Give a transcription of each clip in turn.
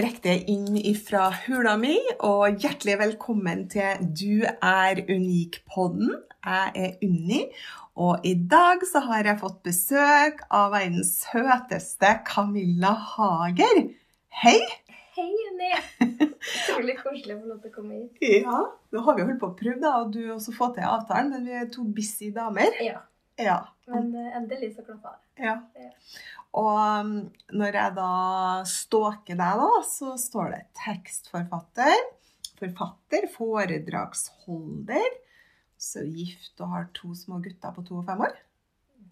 Direkte inn ifra hula mi, og hjertelig velkommen til Du er unik-podden. Jeg er Unni, og i dag så har jeg fått besøk av verdens søteste Camilla Hager. Hei! Hei, Unni! Utrolig koselig å få lov til å komme hit. Ja, nå har vi holdt på å prøve da, og du også få til avtalen, men vi er to busy damer. Ja, Ja. men eh, endelig så klappa det. Ja. Og um, når jeg da stalker deg, da, så står det tekstforfatter, forfatter, foredragsholder, så gift og har to små gutter på to og fem år.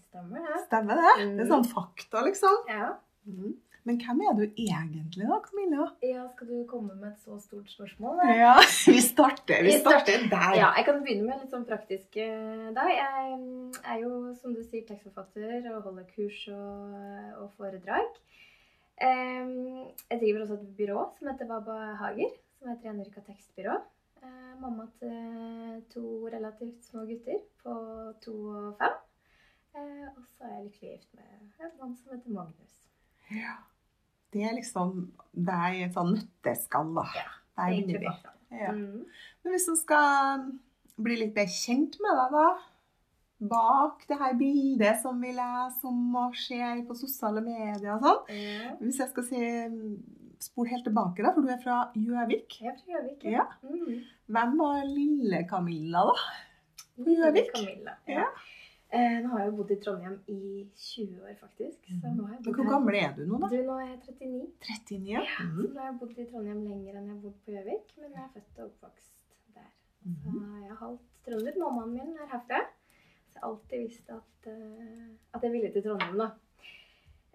Stemmer det? Stemmer det? Det er Mm. sånn fakta, liksom. Ja. Mm. Men hvem er du egentlig, da, Camilla? ja, skal du komme med et så stort spørsmål? Eller? Ja, vi starter, vi starter der. Ja, jeg kan begynne med litt sånn praktisk eh, da. Jeg mm, er jo, som du sier, tekstforfatter og holder kurs og, og foredrag. Jeg driver også et byrå som heter Baba Hager, som heter Jenrika Tekstbyrå. Eh, Mamma til to relativt små gutter på to og fem. Eh, Og så er jeg lykkelig gift med en mann som heter Magnus. Ja. Det er liksom Det er et sånn nøtteskall, da. Ja, det Egentlig begynner vi. fakta. Ja. Mm. Men hvis du skal bli litt mer kjent med deg, da Bak det her bildet som vi leser om og ser på sosiale medier og sånn. Ja. Hvis jeg skal si spol helt tilbake, da, for du er fra Gjøvik. Jeg er fra Gjøvik. Ja. Mm. Hvem var lille Camilla, da? Gjøvik? Camilla. Ja. Ja. Eh, nå har jeg jo bodd i Trondheim i 20 år, faktisk. Bodd Hvor gammel er du nå, da? Du, nå er jeg 39. 39? Ja. Så Mhm. nå har jeg bodd i Trondheim lenger enn jeg har bodd på Gjøvik. Men jeg er født og oppvokst der. Så Mhm. jeg er halvt trønder. Mammaen min er herfra. Så jeg har alltid visst at, uh, at jeg ville til Trondheim, da.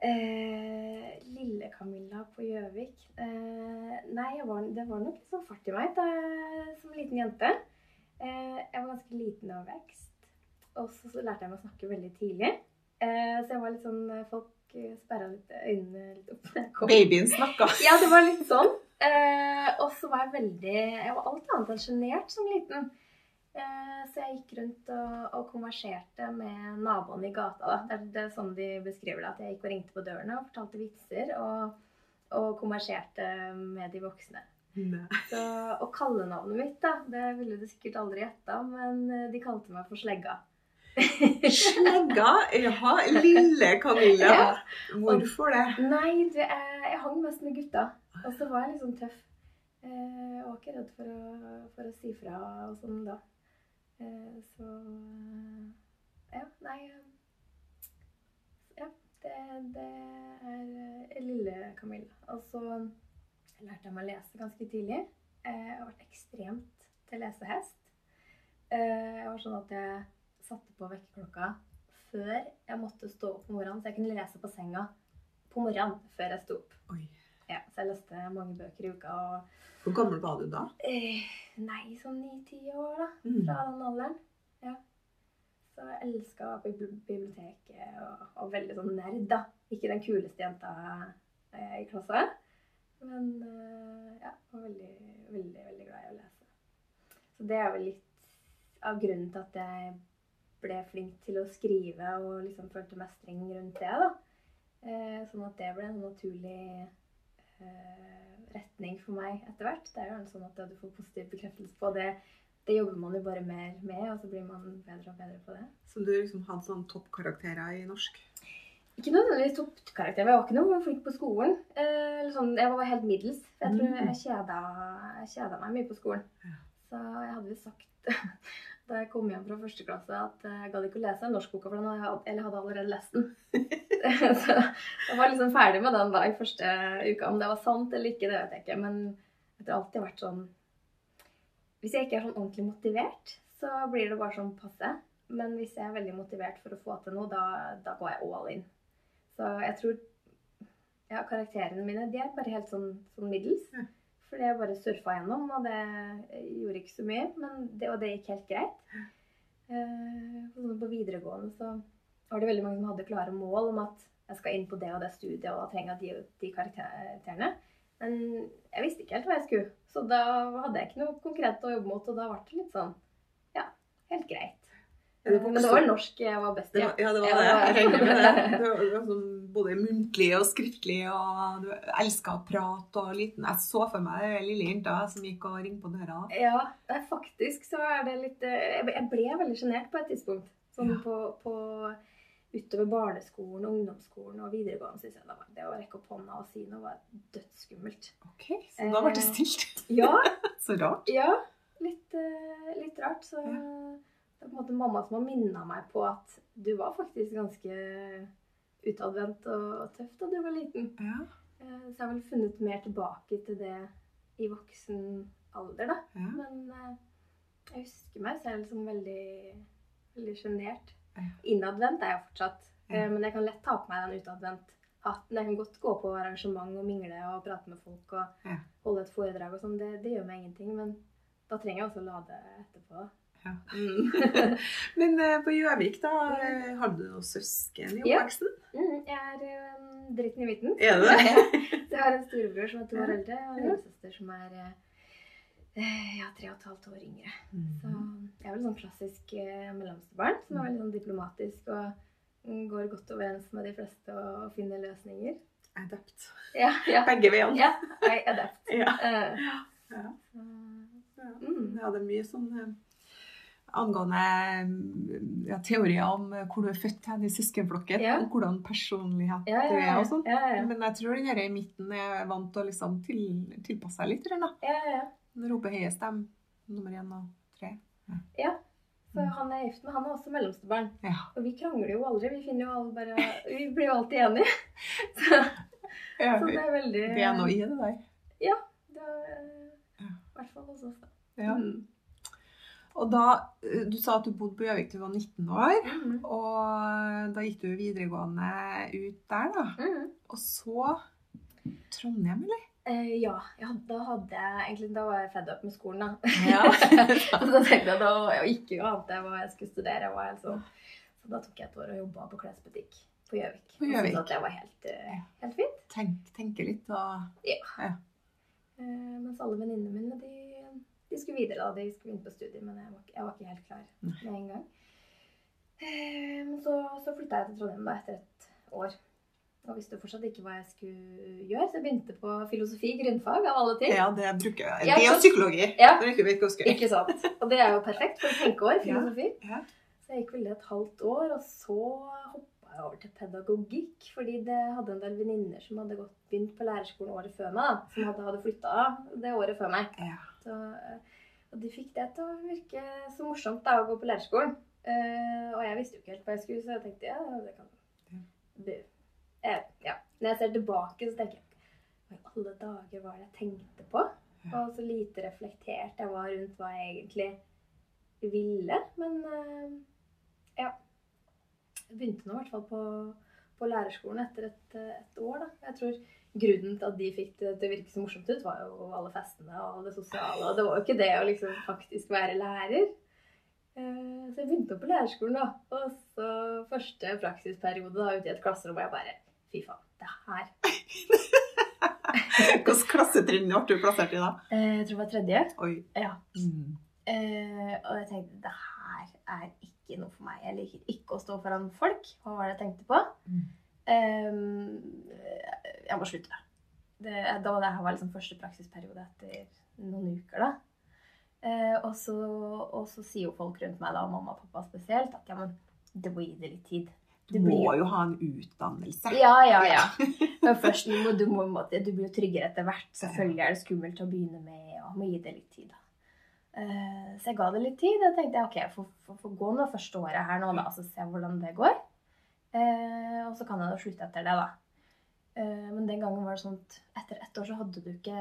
Eh, lille Camilla på Gjøvik eh, Nei, jeg var, det var nok litt sånn fart i meg da, som liten jente. Eh, jeg var ganske liten av vekst. Og så, så lærte jeg meg å snakke veldig tidlig. Eh, så jeg var litt sånn Folk sperra litt øynene litt opp. Babyen snakka. Ja, det var litt sånn. Eh, og så var jeg veldig Jeg var alt annet enn sjenert som liten. Eh, så jeg gikk rundt og, og konverserte med naboene i gata. Det, er, det er sånn de beskriver det. At jeg gikk og ringte på dørene og fortalte vitser. Og, og konverserte med de voksne. Så, og kallenavnet mitt, da, det ville du sikkert aldri gjetta, men eh, de kalte meg for Slegga. Slegga? Ja, lille Camilla. Ja. Hvorfor det? Nei, du, jeg, jeg hang mest med gutta. Og så var jeg sånn tøff. Eh, Jeg var ikke redd for å, for å si fra og sånn da. Eh, Så eh, Ja, nei eh, Ja, det, det er lille Camilla. Og så lærte jeg meg å lese ganske tidlig. Eh, Jeg har vært ekstremt til lesehest. Eh, Jeg var sånn at jeg satte på vekkerklokka før jeg måtte stå opp om morgenen, så jeg kunne lese på senga på morgenen før jeg sto opp. Ja, så jeg leste mange bøker i uka. og Hvor gammel var du da? eh, Nei, sånn ni-ti år, da. Mm. Fra den alderen. Ja. Så jeg elska å være på biblioteket og, og veldig sånn nerd, da. Ikke den kuleste jenta eh, i klassa. Men eh, ja, var veldig, veldig, veldig glad i å lese. Så det er vel litt av grunnen til at jeg ble flink til å skrive og liksom følte mestring rundt det. da. Eh, sånn at det ble en naturlig eh, retning for meg etter hvert. Det er jo sånn at du får positiv bekreftelse på det. Det jobber man jo bare mer med, og så blir man bedre og bedre på det. Så du liksom hadde sånn toppkarakterer i norsk? Ikke nødvendigvis toppkarakter. men Jeg var ikke noe flink på skolen. Eh, sånn, jeg var helt middels. Jeg tror Mm. jeg kjeda, jeg kjeda meg mye på skolen. Ja. Så jeg hadde jo sagt da jeg kom hjem fra første klasse at jeg gadd ikke å lese norskboka, for den hadde, eller hadde allerede lest den. så jeg var liksom ferdig med den i første uka. Om det var sant eller ikke, det vet jeg ikke. Men jeg har alltid vært sånn Hvis jeg ikke er sånn ordentlig motivert, så blir det bare sånn passe. Men hvis jeg er veldig motivert for å få til noe, da, da går jeg all in. Så jeg tror ja, karakterene mine de er bare helt sånn, sånn middels. Fordi jeg bare surfa gjennom, og det gjorde ikke så mye. Men det, og det gikk helt greit. Sånn på videregående så var det veldig mange som hadde klare mål om at jeg skal inn på det og det studiet, og trenger de de karakterene. Men jeg visste ikke helt hva jeg skulle, så da hadde jeg ikke noe konkret å jobbe mot. Og da ble det litt sånn ja, helt greit. Men det var norsk jeg var best i. Ja, det var det. Jeg regner med det. det var sånn både muntlig og skriftlig, og du elska å prate og liten. Jeg så for meg lille jenta som gikk og ringte på døra. Ja, faktisk så er det litt eh, Jeg ble- veldig sjenert på et tidspunkt. Sånn Ja. på, på utover barneskolen ungdomsskolen og videregående synes jeg det var det å rekke opp hånda og si noe var dødsskummelt. Ok, Så da ble det Eh. stilt. Ja, Så rart. ja. Litt, eh, litt rart. Så Ja. det er på en måte mamma som har minna meg på at du var faktisk ganske utadvendt og tøff da du var liten. Ja, Eh, Så jeg har vel funnet mer tilbake til det i voksen alder, da. ja. Men eh, jeg husker meg selv som veldig, veldig sjenert. Ja. Innadvendt er jeg fortsatt. Eh, Men jeg kan lett ta på meg den utadvendt-hatten. Jeg kan godt gå på arrangement og mingle og prate med folk og holde et foredrag og sånn. Det, det gjør meg ingenting. Men da trenger jeg også lade etterpå. Ja. Mm. Men eh, på Gjøvik, da, eh, hadde du noen søsken i Ja. Mm, jeg er um, dritten i midten. Er du det? Jeg har en storebror som er to år eldre, og en lillesøster som er eh, ja, tre og et halvt år yngre. Så Mhm. jeg er vel sånn klassisk eh, mellomstebarn som er veldig sånn diplomatisk og mm, går godt overens med de fleste og finner løsninger. Adept. Ja, ja. Begge veiene. ja I adapt. Ja. Uh, Ja. så, Ja. Mm. Ja, det er mye sånn eh, angående mm, ja, teorier om eh, hvor du er født hen i søskenflokken, Ja. og hvordan personlighet ja, du ja, er og sånn. Ja, ja, Men jeg tror den her i midten er vant til å liksom til, tilpasse seg litt. Ja, ja, ja. Roper høyest dem, nummer én og tre. Så han er gift med han er også mellomstebarn. Ja. Og vi krangler jo aldri. Vi finner jo alle bare Vi blir jo alltid enige. Så, Ja, så det er veldig det er noe i det der. Det er, Ja. I hvert fall hos oss, da. Ja. Mm. Og da, eh, Du sa at du bodde på Gjøvik til du var 19 år. Mhm. Og da gikk du videregående ut der, da. Mhm. Og så Trondheim, eller? Eh, ja, ja, da jeg egentlig Da var jeg fed up med skolen, da. Ja. så da tenkte jeg da jeg ikke ante hva jeg skulle studere. Jeg var helt sånn. Så da tok jeg et år og jobba på klesbutikk på Gjøvik. På Og Gjøvik. syntes at det var helt, eh, helt fint. Tenk, tenke litt og Eh, mens alle venninnene mine de, de skulle videre. da, De skulle inn på studiet, men jeg var, ikke- jeg var ikke helt klar med en gang. Eh, men så, så flytta jeg til Trondheim da, etter et år. Og visste fortsatt ikke hva jeg skulle gjøre, så jeg begynte på filosofi, grunnfag av alle ting. Ja, det bruker jeg. Ja, Det så- psykologi. Ja. Det vi ikke å gjøre. Ikke sant? Og det er jo perfekt for et tenkeår, Ja, filosofi. ja. Så jeg gikk vel et halvt år, og så hoppa jeg over til pedagogikk. Fordi det hadde en del venninner som hadde gått, begynt på lærerskolen året før meg. da, Som hadde, hadde flytta det året før meg. Ja. Så, eh, og de fikk det til å virke så morsomt da, å gå på lærerskolen. Uh, og jeg visste jo ikke helt hva jeg skulle, så jeg tenkte ja, det kan det, eh, ja. Når jeg ser tilbake, så tenker jeg hva i alle dager var det jeg tenkte på? Ja. Og så lite reflektert jeg var rundt hva jeg egentlig ville. Men uh, ja. Jeg begynte nå i hvert fall på, på lærerskolen etter et, eh, et år. da. Jeg tror Grunnen til at de fikk det til å virke så morsomt ut, var jo alle festene og det sosiale. Og det var jo ikke det å liksom faktisk være lærer. Eh, Så jeg begynte på lærerskolen, da. Og så første praksisperiode da, ute i et klasserom, og jeg bare Fy faen, det her Hvilket klassetrinn ble du plassert i da? Eh, Jeg tror det var tredje. Oi. Ja. Mm. Eh, og jeg tenkte det her er ikke noe for meg. Jeg liker ikke å stå foran folk. Hva var det jeg tenkte på? Mm. Eh, jeg må slutte. Det, da var det her var liksom første praksisperiode etter noen uker, da. Eh, og, så, og så sier jo folk rundt meg, da, mamma og pappa spesielt, at ja, men det må gi det litt tid. Du må jo... jo ha en utdannelse. Ja, ja, ja. Men først du må du, må, du blir jo tryggere etter hvert. Selvfølgelig er det skummelt å begynne med, og må gi det litt tid. da. Eh, så jeg ga det litt tid. og tenkte jeg ok, jeg får, får, får gå nå første året her nå, da, og så se hvordan det går. Eh, og så kan jeg da slutte etter det, da. Eh, men den gangen var det sånn at etter ett år så hadde du ikke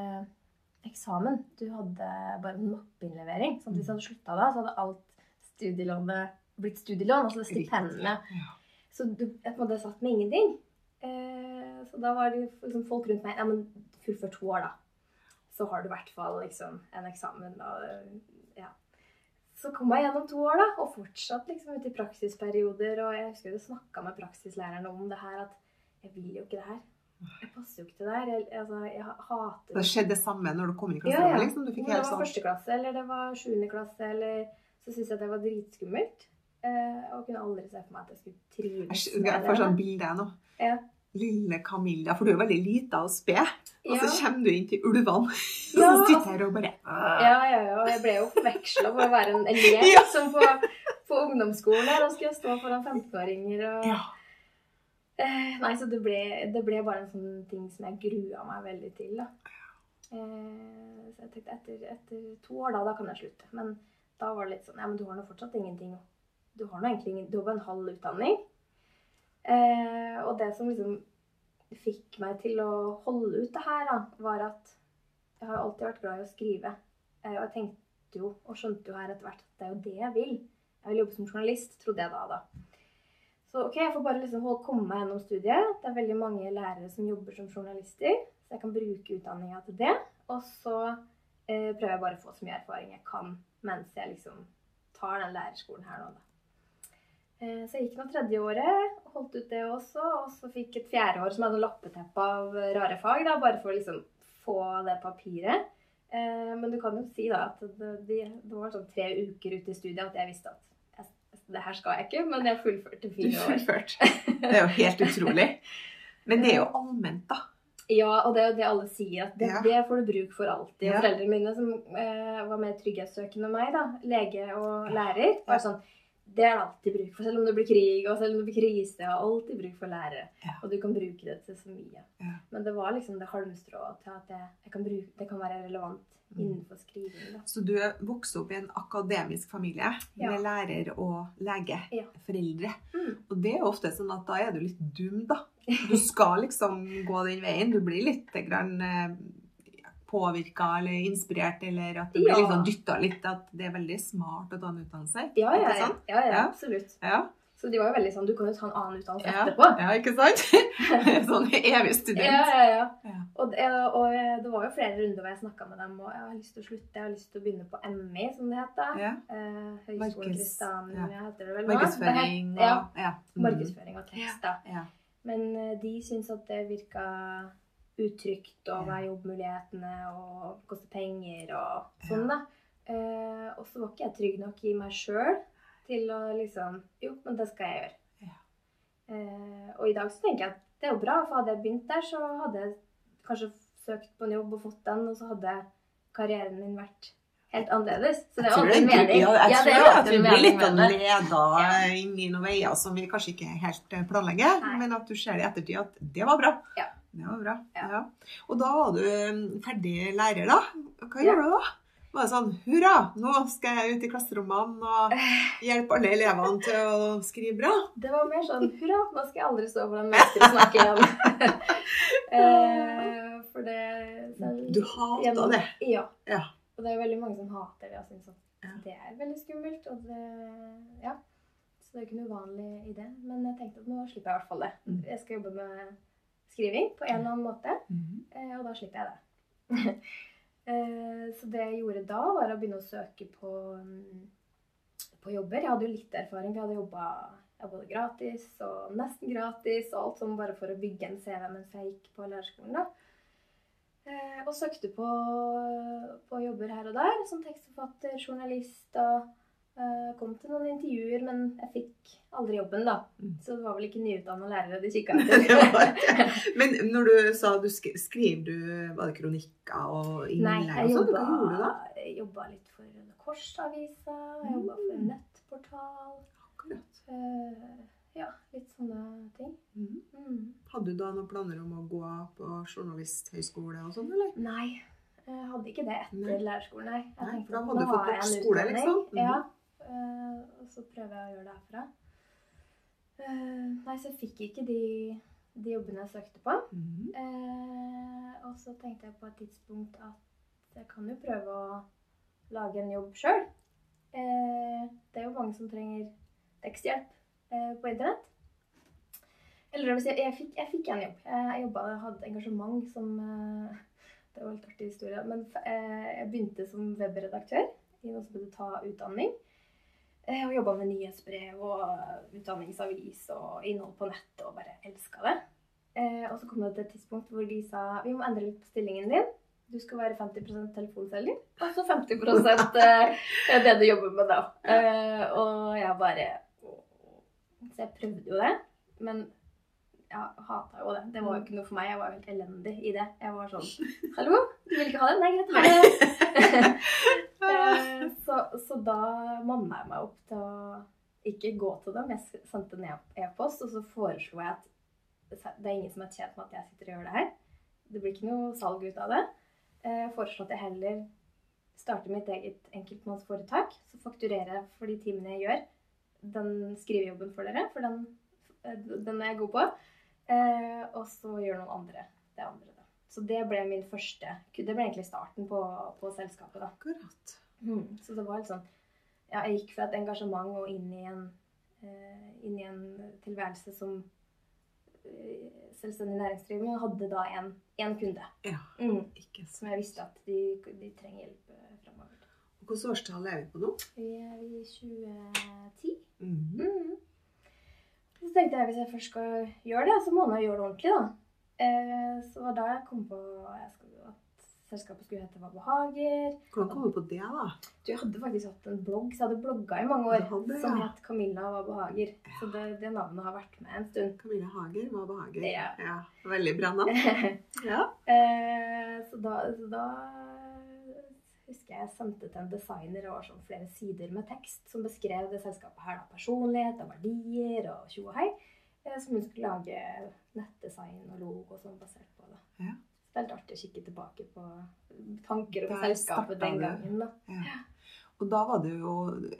eksamen. Du hadde bare en mappeinnlevering. Så hvis jeg hadde slutta da, så hadde alt studielånet blitt studielån, altså stipendene. Ja. Så du jeg på en måte satt med ingenting. Eh, så da var det liksom folk rundt meg Ja, men fullfør to år, da. Så har du i hvert fall liksom en eksamen. Da, ja. Så kom jeg gjennom to år, da, og fortsatt liksom ut i praksisperioder. Og jeg husker jeg snakka med praksislæreren om det her, at jeg vil jo ikke det her. Jeg passer jo ikke til det her. Jeg, altså, jeg hater Det skjedde det samme når du kom inn i klasserommet? ja. liksom? Du fikk Om det var sånn første klasse, eller det var sjuende klasse, eller så syntes jeg det var dritskummelt. Eh, og kunne aldri se for meg at jeg skulle trives jeg får sånn bilde jeg nå. Ja. Lille Camilla, for du er veldig lita og sped. Og så Ja. kommer du inn til ulvene, og Ja, så sitter her og bare. Ja, ja, ja. Jeg ble jo forveksla for å være en elev Ja. som på, på ungdomsskolen. Og skulle jeg stå foran 15-åringer og Ja. eh, Nei, så det ble, det ble bare en sånn ting som jeg grua meg veldig til, da. Eh, så jeg tenkte etter, etter to år, da, da kan jeg slutte. Men da var det litt sånn Ja, men du har nå fortsatt ingenting. Du har nå egentlig ingen Du har bare en halv utdanning. Eh, og det som liksom fikk meg til å holde ut det her, da, var at jeg har alltid vært glad i å skrive. Eh, og jeg tenkte jo, og skjønte jo her etter hvert, at det er jo det jeg vil. Jeg vil jobbe som journalist, trodde jeg da. da. Så ok, jeg får bare liksom komme meg gjennom studiet. Det er veldig mange lærere som jobber som journalister, så jeg kan bruke utdanninga til det. Og så eh, prøver jeg bare å få så mye erfaring jeg kan mens jeg liksom tar den lærerskolen her nå, da. Eh, Så jeg gikk nå tredje året, holdt ut det også, og så fikk et fjerde år som hadde lappeteppe av rare fag, da, bare for å liksom få det papiret. Eh, Men du kan jo si da at det, det, var sånn tre uker ute i studiet at jeg visste at jeg, det her skal jeg ikke, men jeg fullførte fire år. fullførte. Det er jo helt utrolig. Men det er jo allment, da. Ja, og det er jo det alle sier, at det, Ja. det får du bruk for alltid. Og Ja. foreldrene mine som eh, var mer trygghetssøkende enn meg, da, lege og lærer, var sånn Det er det alltid bruk for, selv om det blir krig og selv om det blir krise. Jeg har alltid bruk for lærere. Ja. Og du kan bruke det til så mye. Ja. Men det var liksom det halmstrået til at jeg, jeg kan bruke, det kan være relevant Mm. innenfor skriving. Da. Så du vokste opp i en akademisk familie Ja. med lærer og lege, foreldre. Mm. Og det er jo ofte sånn at da er du litt dum, da. Du skal liksom gå den veien. Du blir litt grann eh, påvirka eller inspirert, eller at du blir Ja. liksom dytta litt. At det er veldig smart å ta en utdannelse. Ja, ja, ja, ja, ja, Ja. absolutt. Ja. Så de var jo veldig sånn Du kan jo ta en annen utdannelse Ja. etterpå. ja, ikke sant? sånn evig student. Ja, ja, ja. Ja. Og, det, og det var jo flere runder hvor jeg snakka med dem og jeg har lyst til å slutte. Jeg har lyst til å begynne på MI, som det heter. Ja. Eh, Høgskolen Kristiania ja. heter det vel nå. Markedsføring og Ja, ja. Mm. markedsføring og tekst, da. Ja. Men eh, de syns at det virka utrygt og hva er jobbmulighetene og koste penger og sånn, da. Eh, og så var ikke jeg trygg nok i meg sjøl til å liksom Jo, men det skal jeg gjøre. Ja. Eh, og i dag så tenker jeg at det er jo bra, for hadde jeg begynt der, så hadde jeg kanskje søkt på en jobb og fått den, og så hadde karrieren min vært helt annerledes. Så det er Jeg tror en mening. Ja, jeg Ja, det er at vi blir litt leda inn i noen veier som vi kanskje ikke helt eh, planlegger, Nei. men at du ser i ettertid at det var bra. Ja. Det var bra. Ja. Ja. Og da var du ferdig lærer, da. Hva Ja. gjorde du da? Var det sånn hurra, nå skal jeg ut i klasserommene og hjelpe alle elevene til å skrive bra? Det var mer sånn hurra, nå skal jeg aldri stå foran mesteren og snakke igjen. eh, for det så- Du hata det. Ja. Ja. Og det er veldig mange som hater det og syns at det er veldig skummelt. Og det, ja. Så det er ikke noe uvanlig i det. Men jeg tenkte at nå slipper jeg i hvert fall det. Mm. Jeg skal jobbe med skriving på en eller annen måte, eh, og da slipper jeg det. Eh, Så det jeg gjorde da, var å begynne å søke på, mm, på jobber. Jeg hadde jo litt erfaring. Jeg hadde jobba både gratis og nesten gratis, og alt sånn bare for å bygge en CV mens jeg gikk på lærerskolen. da. Eh, Og søkte på, på jobber her og der, som tekstforfatter, journalist og eh, kom til noen intervjuer, men jeg fikk aldri jobben, da. Mm. Så det var vel ikke nyutdanna lærere de kikka etter. Men når du sa du sk skriver du Var det kronikker og innlegg og sånn? Hva gjorde du da? jeg jobba litt for Røde Kors-avisa, jeg jobba for en Mm. nettportal. Akkurat. eh, ja, litt sånne ting. Mm. Mm. Hadde du da noen planer om å gå på journalisthøyskole og sånn, eller? Nei. Jeg hadde ikke det etter Nei. lærerskolen, nei. Jeg Nei, for da hadde du fått nok skole, liksom. Mm. Ja. Uh, og så prøver jeg å gjøre det herfra. Uh, nei, så jeg fikk ikke de, de jobbene jeg søkte på. Eh, og så tenkte jeg på et tidspunkt at jeg kan jo prøve å lage en jobb sjøl. Det er jo mange som trenger teksthjelp på internett. Eller jeg, jeg fikk, jeg fikk en jobb. Jeg jobbet, hadde engasjement som eh, Det var litt artig historie. Men eh, jeg begynte som webredaktør i noe som heter Ta utdanning. Eh, og jobba med nyhetsbrev og utdanningsavis og innhold på nett og bare elska det. Eh, og så kom det til et tidspunkt hvor de sa vi må endre litt på stillingen din. Du skal være 50 telefonselger, og så 50% eh, det du jobber med da. Eh, og jeg bare Så jeg prøvde jo det, men jeg hata jo det. Det var jo ikke noe for meg. Jeg var jo helt elendig i det. Jeg var sånn Hallo, du vil ikke ha det? Nei, greit, ha det. Eh, så, så da manna jeg meg opp til å ikke gå til dem. Jeg sendte en e-post, og så foreslo jeg at det er ingen som er tjent med at jeg sitter og gjør det her. Det blir ikke noe salg ut av det. Eh, Jeg foreslo at jeg heller starter mitt eget enkeltmannsforetak. Så fakturerer jeg for de timene jeg gjør den skrivejobben for dere, for den, den er jeg god på. Eh, og så gjør noen andre det andre. Da. Så det ble min første Det ble egentlig starten på, på selskapet. da. Akkurat. Mm. Så det var litt sånn Ja, jeg gikk fra et engasjement og inn i en, eh, inn i en tilværelse som eh, selvstendig næringsdrivende, hadde da en, en kunde. Ja, Mm. ikke sant. Som jeg visste at de, de trenger hjelp Hvilket årstall er vi på nå? Vi er i 2010. Mm -hmm. Så tenkte jeg hvis jeg først skal gjøre det, så må jeg gjøre det ordentlig, da. Eh, så var da jeg kom på jeg skulle, at selskapet skulle hete Hva behager. Hvordan kom du på det, da? Du, jeg hadde faktisk hatt en blogg, så jeg hadde blogga i mange år, hadde, som ja. het Camilla Hva behager. Så det, det navnet har vært med en stund. Camilla Hager, hva behager? Ja. Veldig bra navn. Ja. Eh, så, da, så da husker jeg sendte til en designer og var sånn flere sider med tekst som beskrev det selskapet her. da, Personlighet og verdier og tjo og hei. eh, Som hun skulle lage nettdesign og logo og sånn basert på. da. Ja. Så det er litt artig å kikke tilbake på tanker om selskapet den gangen. da. Ja. Og da var det jo,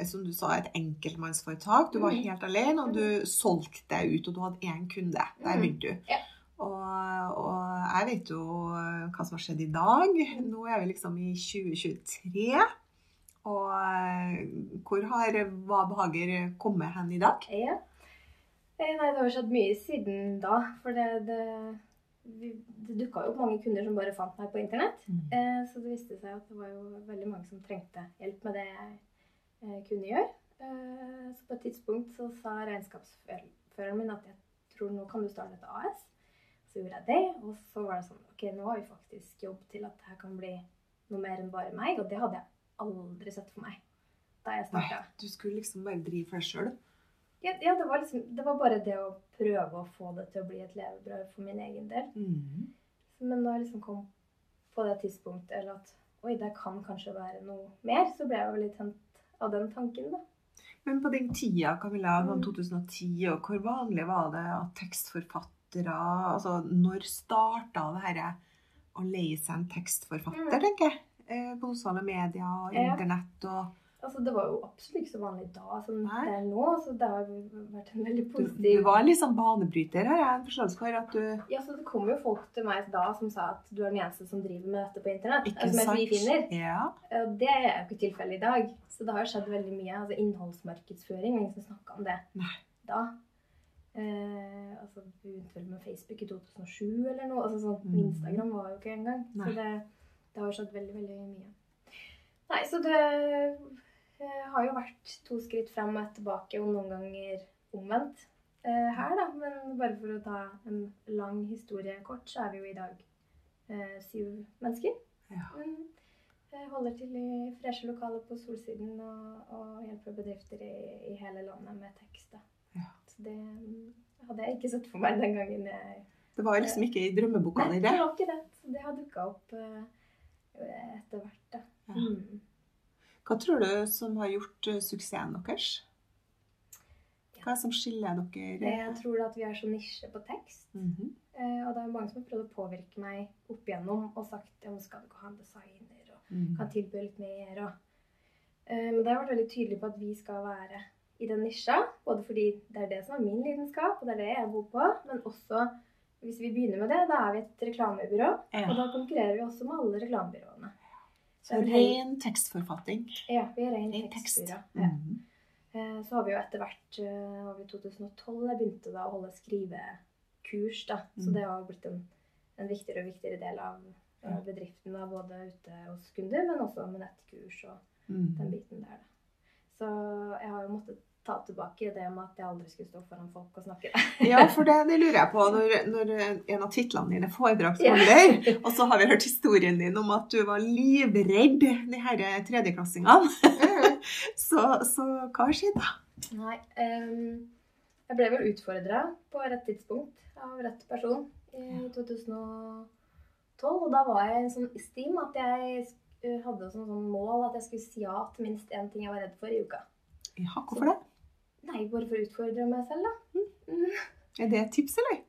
som du sa, et enkeltmannsforetak. Du var Mm. helt alene, og du solgte deg ut, og du hadde én kunde. Der Mm. begynte du. Ja. Og, og jeg vet jo hva som har skjedd i dag. Nå er vi liksom i 2023. Og eh, hvor har Hva behager kommet hen i dag? Ja. Eh, Nei, det har skjedd mye siden da. For det, det, det dukka jo opp mange kunder som bare fant meg på internett. Eh, Så det viste seg at det var jo veldig mange som trengte hjelp med det jeg eh, kunne gjøre. Eh, Så på et tidspunkt så sa regnskapsføreren min at jeg tror nå kan du starte et AS. Så gjorde jeg det, og så var det sånn Ok, nå har vi faktisk jobb til at det her kan bli noe mer enn bare meg. Og det hadde jeg aldri sett for meg da jeg starta. du skulle liksom bare drive for deg sjøl. Ja, ja det, var liksom, det var bare det å prøve å få det til å bli et levebrød for min egen del. Men da jeg liksom kom på det tidspunktet, eller at oi, det kan kanskje være noe mer, så ble jeg jo litt tent av den tanken, da. Men på den tida, Camilla, sånn Mm. 2010, og hvor vanlig var det at tekstforfattere altså Når starta det her å leie seg en tekstforfatter, Mm. tenker jeg? Eh, På sosiale medier og Ja. internett og Altså, det var jo absolutt ikke så vanlig da som Nei. det er nå, så det har vært en veldig positiv du var litt sånn banebryter, har jeg en forståelse for. At du Ja, så det kom jo folk til meg da som sa at du er den eneste som driver med dette på internett. Ikke altså sant? fri finner. Ja. Og det er jo ikke tilfellet i dag. Så det har jo skjedd veldig mye. Altså innholdsmarkedsføring, ingen som snakka om det Nei. da. Eh, altså, Vi begynte vel med Facebook i 2007 eller noe. altså sånn, Mm. Instagram var jo ikke engang. Nei. Så det, det har skjedd veldig, veldig mye. Nei, så det eh, har jo vært to skritt frem og ett tilbake, og noen ganger omvendt eh, her, da. Men bare for å ta en lang historie kort, så er vi jo i dag eh, syv mennesker. Ja. Mm. Jeg holder til i freshe lokaler på Solsiden og, og hjelper bedrifter i, i hele landet med tekst. Da. Ja. Så det hadde jeg ikke sett for meg den gangen jeg Det var liksom ikke i drømmeboka Nei, di, det var ikke det. Så det har dukka opp eh, etter hvert, da. Ja. Mm. Hva tror du som har gjort eh, suksessen deres? Hva er det som skiller dere? Jeg tror at vi er så nisje på tekst. Mm -hmm. og det er mange som har prøvd å påvirke meg opp igjennom og sagt ja, skal du ikke ha en designer og Mhm. kan tilby litt mer. Og, eh, men det har vært veldig tydelig på at vi skal være i den nisja. Både fordi det er det som er min lidenskap, og det er det jeg bor på. Men også hvis vi begynner med det, da er vi et reklamebyrå. Ja. Og da konkurrerer vi også med alle reklamebyråene. Så ren tekstforfatting. Ja, vi er ren Ren tekst. tekstbyrå. Ja. Mhm. Eh, Så har vi jo etter hvert over i 2012 jeg begynte da å holde skrivekurs. da. Så Mm. det har blitt en, en viktigere og viktigere del av eh, bedriften. da, Både ute hos kunder, men også med nettkurs og den Mhm. biten der. da. Så jeg har jo måttet ta tilbake det med at jeg aldri skulle stå foran folk og snakke. Ja, for det, det lurer jeg på når, når en av titlene dine er foredragsholder. Og så har vi hørt historien din om at du var livredd de her tredjeklassingene. Så, så hva har skjedd da? Nei, um, jeg ble vel utfordra på rett tidspunkt av rett person i 2012. Og da var jeg sånn i en stim at jeg hadde som sånn mål at jeg skulle si ja til minst én ting jeg var redd for i uka. Ja, hvorfor det? Nei, bare for å utfordre meg selv, da. Mm. Er det et tips, eller?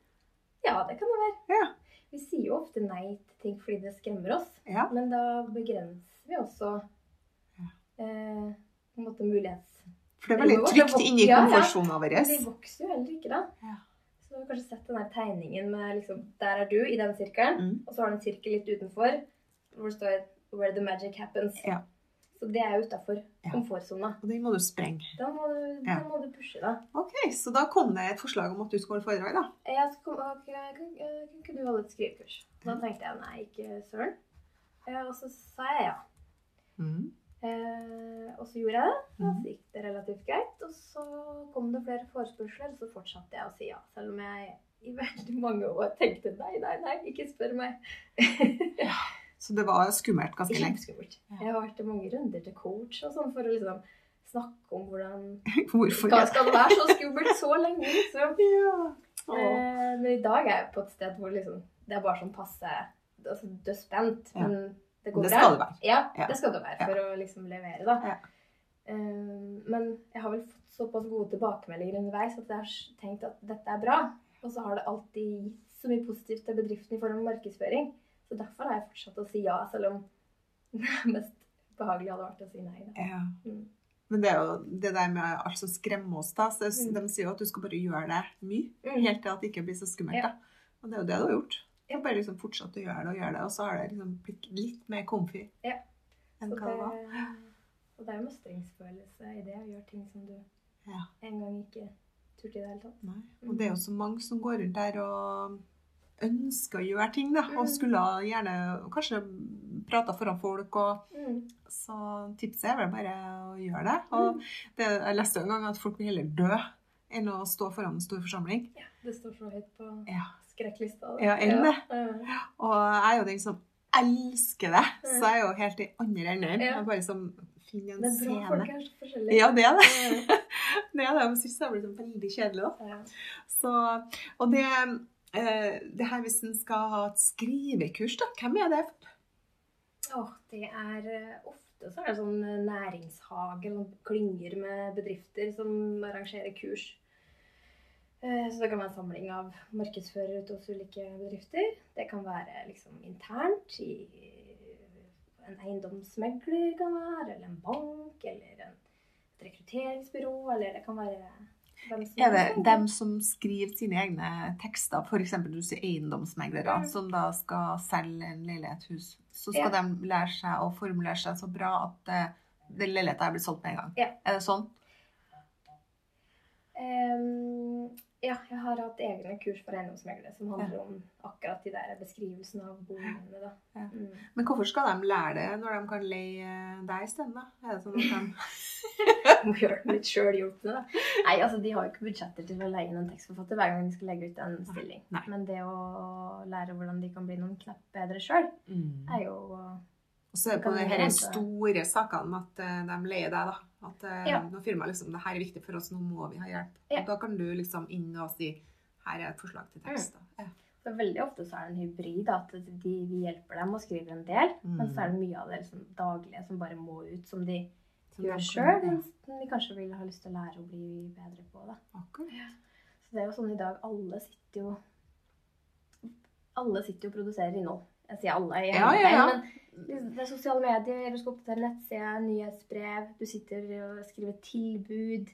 Ja, det kan det være. Ja. Vi sier jo ofte nei til ting fordi det skremmer oss, Ja. men da begrenser vi også Ja. eh, på en måte mulighets... For det er veldig trygt inni Ja, komfortsona vår. De vokser jo heller ikke, da. Ja. Så du har kanskje sett den der tegningen med liksom Der er du, i den sirkelen. Mm. Og så har du en sirkel litt utenfor hvor det står 'Where the magic happens'. Ja. Så det er utafor Ja. komfortsona. Og den må du sprenge. Da må du, Ja. må du pushe, da. Ok, så da kom det et forslag om at du skulle holde foredrag, da. Jeg skal, okay, kan, ikke du holde et skrivekurs? Da tenkte jeg nei, ikke søren. Eh, Og så sa jeg ja. Mm. Eh, og så gjorde jeg det. Og så gikk det relativt greit. Og så kom det flere forespørsler, og så fortsatte jeg å si ja. Selv om jeg i veldig mange år tenkte nei, nei, nei, ikke spør meg. Så det var skummelt ganske lenge. Skummelt. Jeg har vært i mange runder til coach og sånn for å liksom snakke om hvordan Hvorfor det? skal det være så skummelt så lenge, liksom? Ja. Eh, men i dag er jeg på et sted hvor liksom det er bare sånn passe altså, Du er spent, Ja. men det går bra. Det skal det være. Ja, Ja. det skal det være for å liksom levere, da. Ja. Eh, men jeg har vel fått såpass gode tilbakemeldinger underveis at jeg har tenkt at dette er bra. Og så har det alltid gitt så mye positivt til bedriften i form av markedsføring. Så derfor har jeg fortsatt å si ja, selv om det mest behagelige hadde vært å si nei. Da. Ja. Mm. Men det er jo det der med alt som skremmer oss, da. Så Mm. De sier jo at du skal bare gjøre det mye, Mm. helt til at det ikke blir så skummelt. Ja. da. Og det er jo det du har gjort. Du bare liksom fortsatt å gjøre det og gjøre det, og så har det liksom blitt litt mer comfy Ja. enn Så hva det var. og det er jo mestringsfølelse i det å gjøre ting som du Ja. en gang ikke turte i det hele tatt. Nei. Og det er jo så mange som går rundt der og ønsker å gjøre ting, da. Og Mm. skulle gjerne kanskje prata foran folk og Mm. Så tipset er vel bare å gjøre det. Og det, jeg leste en gang at folk vil heller dø enn å stå foran en stor forsamling. Ja, det står så høyt på Ja. skrekklista. Ja, enn det. Ja. Og jeg er jo den som elsker det, Mm. så jeg er jo helt i andre enden. Ja. Jeg er bare som finner en scene. Men bra folk er så forskjellige. Ja, det er det. Ja. Det er det. Jeg syns det blir sånn veldig kjedelig da. Så, og det, det her hvis en skal ha et skrivekurs, da, hvem er det? Åh, det er eh, ofte så er det sånn eh, næringshage, eller klynger med bedrifter som arrangerer kurs. Eh, Så det kan være en samling av markedsførere hos ulike bedrifter. Det kan være liksom internt i en eiendomsmegler kan være, eller en bank, eller et rekrutteringsbyrå, eller det kan være Er det dem som skriver sine egne tekster, f.eks. du sier eiendomsmeglere, Mm. som da skal selge en leilighet, hus, så skal Ja. de lære seg å formulere seg så bra at det, den leiligheten blir solgt med en gang? Ja. Er det sånn? Ehm, ja, jeg har hatt egne kurs for eiendomsmeglere som handler om akkurat de der beskrivelsene av boligene. Da. Ja. Mm. Men hvorfor skal de lære det når de kan leie deg isteden, da? Er det sånn at de Må gjøre det litt sjølhjulpne, da. Nei, altså de har jo ikke budsjetter til å leie inn en tekstforfatter hver gang de skal legge ut en stilling. Nei. Men det å lære hvordan de kan bli noen knapp bedre sjøl, er jo Og så er det på de her store sakene at eh, de leier deg, da. At eh, Ja. nå firmaet liksom Det her er viktig for oss, nå må vi ha hjelp. Ja. Og da kan du liksom inn og si her er et forslag til tekst. da. Ja. så Veldig ofte så er det en hybrid. At de, vi hjelper dem og skriver en del. Mm. Men så er det mye av det liksom, daglige som bare må ut, som de Som gjør sjøl, som de kanskje vil ha lyst til å lære å bli bedre på. da. Akkurat. Så det er jo sånn i dag, alle sitter jo Alle sitter jo og produserer innhold. Jeg sier alle Jeg Ja, ja, ja. men det er sosiale medier, du skal oppdatere nettside, nyhetsbrev, du sitter og skriver tilbud,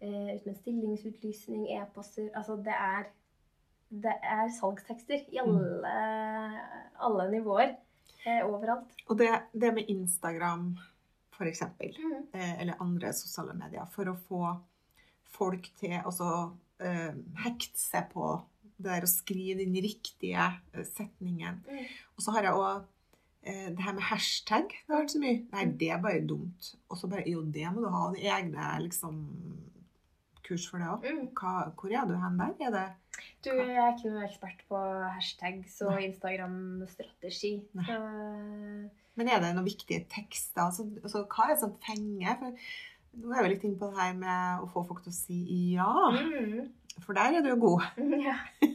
eh, ut med stillingsutlysning, e-poster Altså det er det er salgstekster i alle, alle nivåer. Eh, overalt. Og det, det med Instagram, for eksempel, Mm. eh, eller andre sosiale medier, for å få folk til å eh, hekte seg på det der å skrive den riktige eh, setningen. Mm. Og så har jeg òg eh, det her med hashtag. Det har vært så mye. Nei, det er bare dumt. Og så bare Jo, det må du ha dine egne liksom, kurs for det òg. Mm. Hvor er du hen der? Er det Du, jeg er ikke noe ekspert på hashtags og Instagram-strategi. Men er det noen viktige tekster? Altså, altså, hva er det som fenger? For nå er vi litt inne på det her med å få folk til å si ja. mm. For der er du jo god. ja.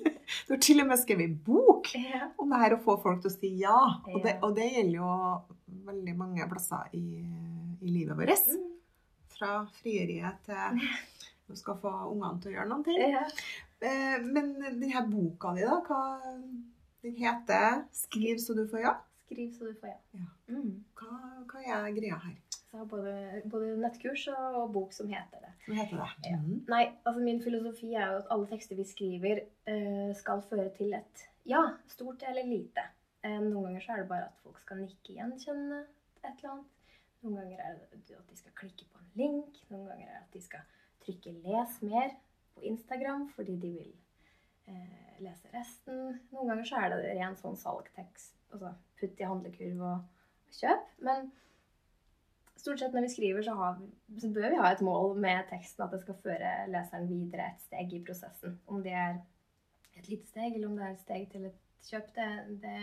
Du har til og med skrevet bok ja. om det her å få folk til å si ja. Og det, og det gjelder jo veldig mange plasser i, i livet vårt. Mm. Fra frieriet til du skal få ungene til å gjøre noen ting. ja. Eh, Men denne boka di, da, hva den heter 'Skriv så du får ja'? Skriv så du får ja. Ja. Mm. Hva, hva er greia her? Så jeg har både, både nettkurs og, bok som heter det. Hva heter det? Ja. Mm. Nei, altså min filosofi er jo at alle tekster vi skriver, uh, skal føre til et ja, stort eller lite. Uh, noen ganger så er det bare at folk skal nikke gjenkjenne et eller annet. Noen ganger er det at de skal klikke på en link. Noen ganger er det at de skal trykke 'les mer' på Instagram fordi de vil uh, lese resten. Noen ganger så er det ren sånn salgtekst. Altså putt i handlekurv og kjøp. Men stort sett når vi skriver, så, har så bør vi ha et mål med teksten at det skal føre leseren videre et steg i prosessen. Om det er et lite steg, eller om det er et steg til et kjøp, det, det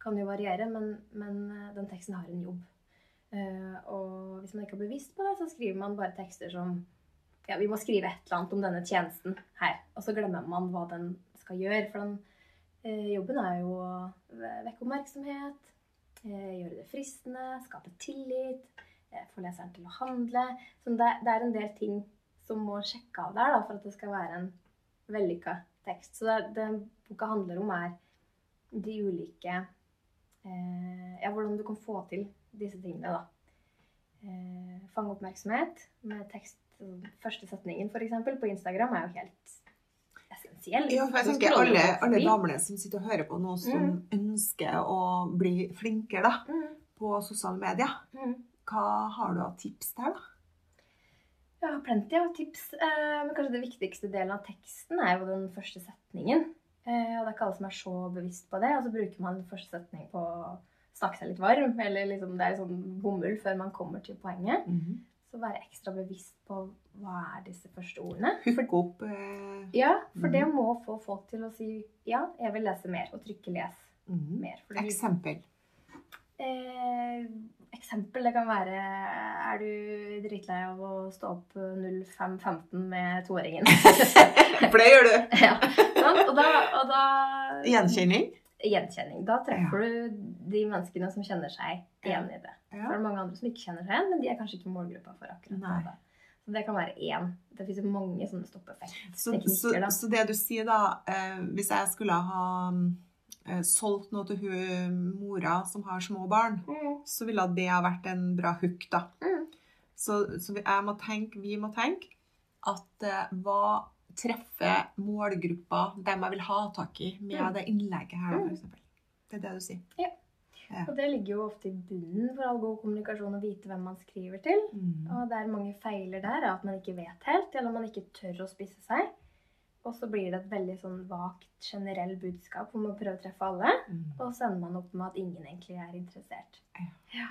kan jo variere, men, men eh, den teksten har en jobb. Uh, og hvis man ikke er bevisst på det, så skriver man bare tekster som ja, vi må skrive et eller annet om denne tjenesten her. Og så glemmer man hva den skal gjøre. For den jobben er jo å vekke oppmerksomhet, eh, gjøre det fristende, skape tillit, eh, få leseren til å handle. Så det, er en del ting som må sjekke av der da, for at det skal være en vellykka tekst. Så det, det boka handler om, er de ulike eh, Ja, hvordan du kan få til disse tingene, da. Eh, fange oppmerksomhet med tekst. Første setningen, f.eks., på Instagram er jo helt essensiell. Ja, for jeg tenker alle, alle damene som sitter og hører på nå, som ønsker å bli flinkere da, Mm, på sosiale medier. mm. Hva har du av tips der, da? Jeg har plenty av tips, eh, men kanskje det viktigste delen av teksten er jo den første setningen. Eh, og det er ikke alle som er så bevisst på det. Og så bruker man første setning på å snakke seg litt varm, eller liksom det er sånn bomull før man kommer til poenget. Så være ekstra bevisst på hva er disse første ordene. Hooke opp eh, Ja, for det Mhm. må få folk til å si ja, jeg vil lese mer, og trykke les mm. mer. Fordi, Eksempel. Eh, eksempel det kan være Er du dritlei av å stå opp 05.15 med toåringen? For det gjør du. ja, og da, og da Gjenkjenning. Gjenkjenning. Da treffer du de menneskene som kjenner seg igjen i det. Så Ja. er det mange andre som ikke kjenner seg igjen, men de er kanskje ikke målgruppa for akkurat Nei. det. Så det kan være én. Det finnes jo mange sånne stoppeffekter. Så, så, så det du sier da, eh, hvis jeg skulle ha eh, solgt noe til hun mora som har små barn, så ville det ha vært en bra hook, da. Mm. Så, så vi- jeg må tenke, vi må tenke at eh, hva treffer målgruppa, dem jeg vil ha tak i, med Mm. det innlegget her, da, Mm. Det er det du sier. Og det ligger jo ofte i bunnen for all god kommunikasjon å vite hvem man skriver til. Mm. Og der mange feiler der, er at man ikke vet helt, eller man ikke tør å spisse seg. Og så blir det et veldig sånn vagt, generell budskap hvor man prøver å treffe alle. Mm. Og så ender man opp med at ingen egentlig er interessert. Ja. ja.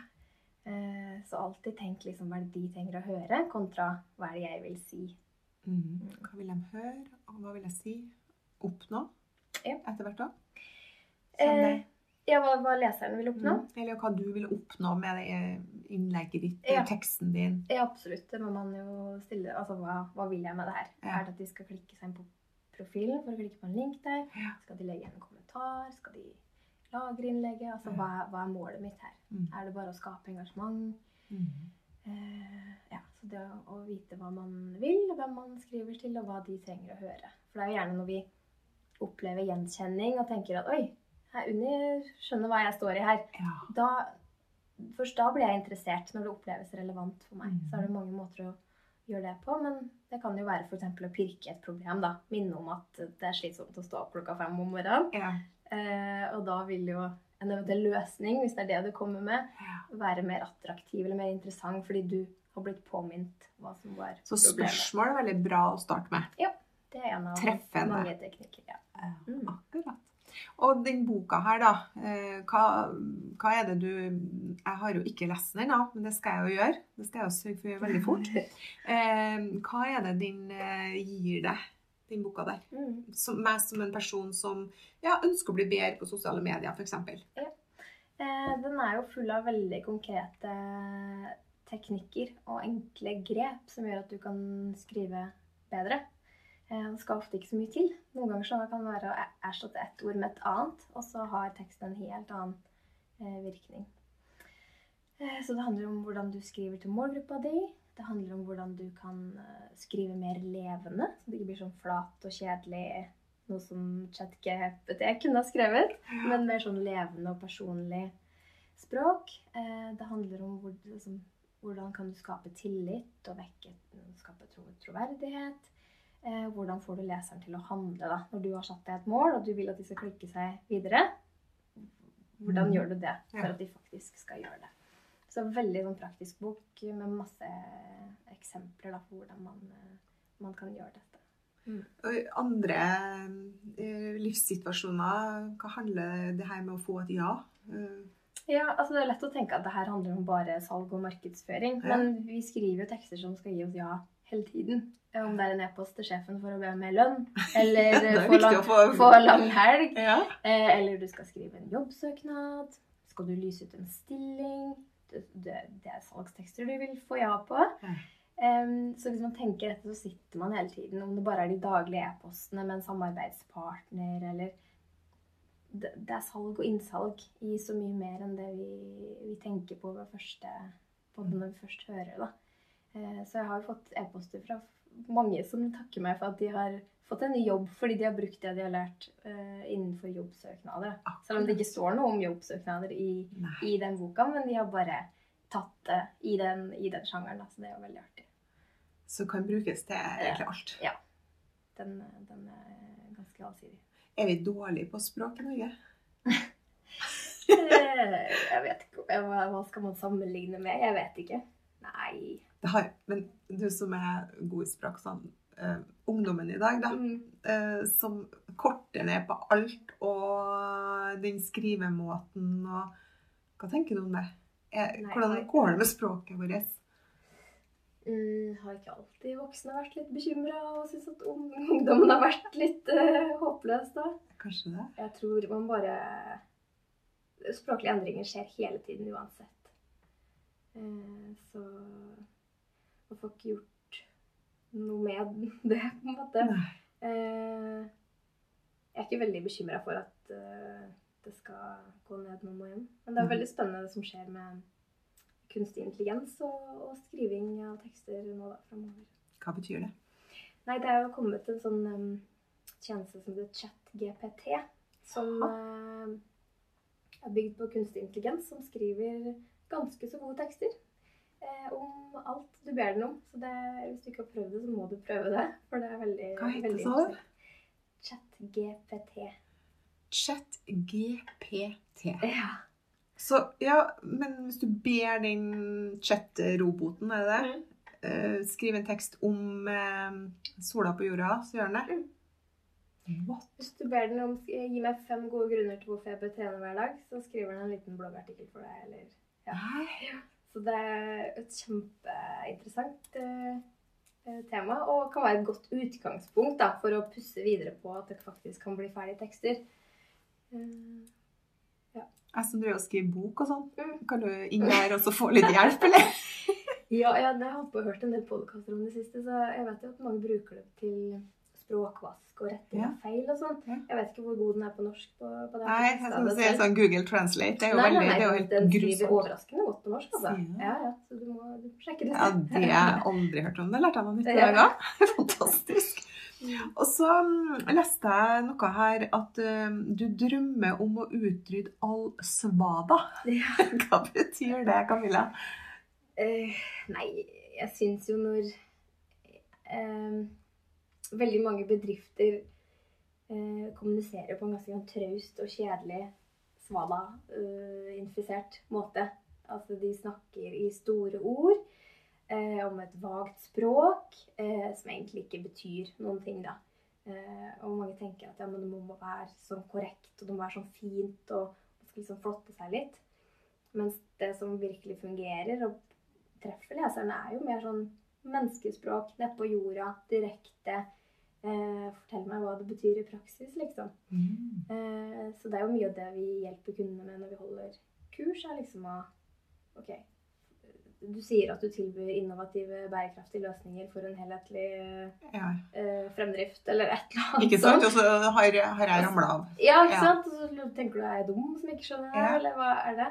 Så alltid tenk liksom hva det de trenger å høre, kontra hva er det jeg vil si. Mm. Hva vil de høre, og hva vil jeg si? Oppnå? Ja. Etter hvert òg? Eh, ja, hva, hva leseren vil oppnå? Mm. Eller hva du vil oppnå med det eh, innlegget ditt, Ja. teksten din. Ja, absolutt. Det må man jo stille. Altså, hva, hva vil jeg med det her? Ja. Er det at de skal klikke seg inn på profilen for å klikke på en link der? Ja. Skal de legge igjen en kommentar? Skal de lagre innlegget? Altså, Ja. hva, hva er målet mitt her? Mm. Er det bare å skape engasjement? Mm. Eh, ja, så det å, vite hva man vil, hvem man skriver til, og hva de trenger å høre. For det er jo gjerne når vi opplever gjenkjenning og tenker at oi, her Unni skjønner hva jeg står i her. Ja. Da, først da blir jeg interessert når det oppleves relevant for meg. Så er det mange måter å gjøre det på, men det kan jo være f.eks. å pirke et problem. da. Minne om at det er slitsomt å stå opp klokka fem om morgenen. Ja. Eh, og da vil jo en eventuell løsning, hvis det er det du kommer med, være mer attraktiv eller mer interessant fordi du har blitt påminnet hva som var Så problemet. spørsmål er veldig bra å starte med. Ja. Det er en av Treffende. mange teknikker. Ja. Mm. Akkurat. Og den boka her, da. eh, Hva, hva er det du Jeg har jo ikke lest den ennå, men det skal jeg jo gjøre. Det skal jeg jo sørge for å gjøre veldig fort. Eh, Hva er det den eh, gir deg, den boka der? Mm. Som, meg som en person som ja, ønsker å bli bedre på sosiale medier, f.eks. Ja. den er jo full av veldig konkrete teknikker og enkle grep som gjør at du kan skrive bedre. Eh, det skal ofte ikke så mye til. Noen ganger kan det være å erstatte ett ord med et annet, og så har teksten en helt annen eh, virkning. Eh, så det handler om hvordan du skriver til målgruppa di. Det handler om hvordan du kan skrive mer levende, så det ikke blir sånn flat og kjedelig, noe som ChatGPT kunne ha skrevet men mer sånn levende og personlig språk. Det handler om hvor, liksom, hvordan kan du skape tillit og vekke, skape tro, troverdighet. Eh, hvordan får du leseren til å handle da, når du har satt deg et mål og du vil at de skal klikke seg videre? Hvordan Mm. gjør du det for at de faktisk skal gjøre det? Så veldig sånn praktisk bok med masse eksempler da, på hvordan man, eh, man kan gjøre dette. Og i Andre eh, livssituasjoner, hva handler det her med å få et ja? Eh, Ja, altså Det er lett å tenke at det her handler om bare salg og markedsføring. Ja. Men vi skriver jo tekster som skal gi oss ja hele tiden. Om det er en e-post til sjefen for å be om mer lønn, eller er få, lang, få få lang helg, Ja. eh, eller du skal skrive en jobbsøknad, skal du lyse ut en stilling Det, det, det er salgstekster du vil få ja på. Ja. Um, så hvis man tenker dette, så sitter man hele tiden, om det bare er de daglige e-postene med en samarbeidspartner, eller det, det er salg og innsalg i så mye mer enn det vi, vi tenker på ved første, på det når vi først hører det. Eh, så jeg har jo fått e-poster fra mange som takker meg for at de har fått en ny jobb fordi de har brukt det de har lært uh, innenfor jobbsøknader. Selv om det ikke står noe om jobbsøknader i, i den boka, men de har bare tatt det i den, i den sjangeren. Da, så det er jo veldig artig. Så kan brukes til egentlig alt. Den, den er ganske allsidig. Er vi dårlige på språk i Norge? Eh, Jeg vet ikke hva, hva skal man sammenligne med? Jeg vet ikke. Nei. Det har, men du som er god i språk, sånn uh, ungdommen i dag, da, Mm. uh, som korter ned på alt og den skrivemåten og Hva tenker du om det? Er, Nei, hvordan går det med språket vårt? Mm, har ikke alltid voksne vært litt bekymra og syntes at ungdommen har vært litt uh, håpløs da? Kanskje det? Jeg tror man bare Språklige endringer skjer hele tiden uansett. Uh, så man får ikke gjort noe med det, på en måte. Eh, jeg er ikke veldig bekymra for at det skal gå ned noen og igjen. Men det er veldig spennende det som skjer med kunstig intelligens og, og skriving av tekster nå da, fremover. Hva betyr det? Nei, det er jo kommet en sånn um, tjeneste som heter ChatGPT, som uh, er bygd på kunstig intelligens, som skriver ganske så gode tekster eh, om alt du ber den om. Så det, hvis du ikke har prøvd det, så må du prøve det. For det er veldig Hva heter det, så? ChatGPT. Chat-GPT. Ja. Så ja, men hvis du ber den chat-roboten, er det det? Mm. Uh, skrive en tekst om uh, sola på jorda, så gjør den det? What? Hvis du ber den om gi meg fem gode grunner til hvorfor jeg bør trene hver dag, så skriver den en liten bloggartikkel for deg. Eller, ja. Så det er et kjempeinteressant eh, eh, tema, og kan være et godt utgangspunkt da, for å pusse videre på at det faktisk kan bli ferdige tekster. Eh, Jeg som driver og skriver bok og sånn, Mm. kan du inn der og så få litt hjelp, eller? ja, jeg, jeg har på og hørt en del podkaster om det siste, så jeg vet jo at mange bruker det til språkvask og retting Ja. feil og sånn. Ja. Jeg vet ikke hvor god den er på norsk. på, på det Nei, jeg skal si en sånn Google Translate. Det er jo Nei, veldig, nei, det er jo nei, helt den skriver overraskende godt på norsk. Altså. Ja, ja, så du må, du må sjekke det ut. Ja, det har jeg aldri hørt om. Det lærte jeg meg nytt i Ja. dag òg. Fantastisk. Og så mm, leste jeg noe her at eh, du drømmer om å utrydde all svada. Ja. Hva betyr det, Camilla? Uh, nei, jeg syns jo når uh, veldig mange bedrifter uh, kommuniserer på en ganske sånn traust og kjedelig svada-infisert måte. Altså de snakker i store ord eh, om et vagt språk eh, som egentlig ikke betyr noen ting, da. Eh, og mange tenker at ja, men det må være sånn korrekt, og det må være sånn fint, og man skal liksom flotte seg litt. Mens det som virkelig fungerer og treffer leserne, er jo mer sånn menneskespråk nedpå jorda, direkte. Eh, fortell meg hva det betyr i praksis, liksom. Mm. Eh, så det er jo mye av det vi hjelper kundene med når vi holder kurs, er liksom å Ok, du sier at du tilbyr innovative, bærekraftige løsninger for en helhetlig Ja. eh, fremdrift, eller et eller annet. Ikke sant? Og så har, har jeg ramla av. Ja, ikke Ja. sant? Og så tenker du er jeg dum som ikke skjønner det, Ja. eller hva er det?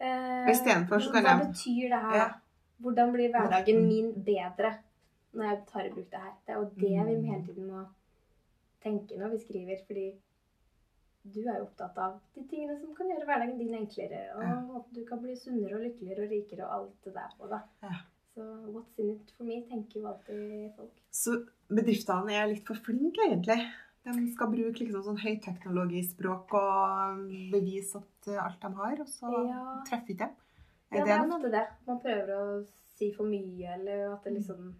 Eh, Istedenfor så kan Hva betyr det her? Hvordan blir hverdagen min bedre når jeg tar i bruk det her? Det er jo det vi Mm. hele tiden må tenke når vi skriver, fordi du er jo opptatt av de tingene som kan gjøre hverdagen din enklere, og Ja. at du kan bli sunnere og lykkeligere og rikere og alt det der på da. Ja. Så what's in it for me, tenker jo alltid folk. Så bedriftene er litt for flinke, egentlig. De skal bruke liksom sånn høyteknologispråk og bevise at alt de har, og så Ja. treffer ikke dem. Ja, det er ofte det. Man prøver å si for mye, eller at det liksom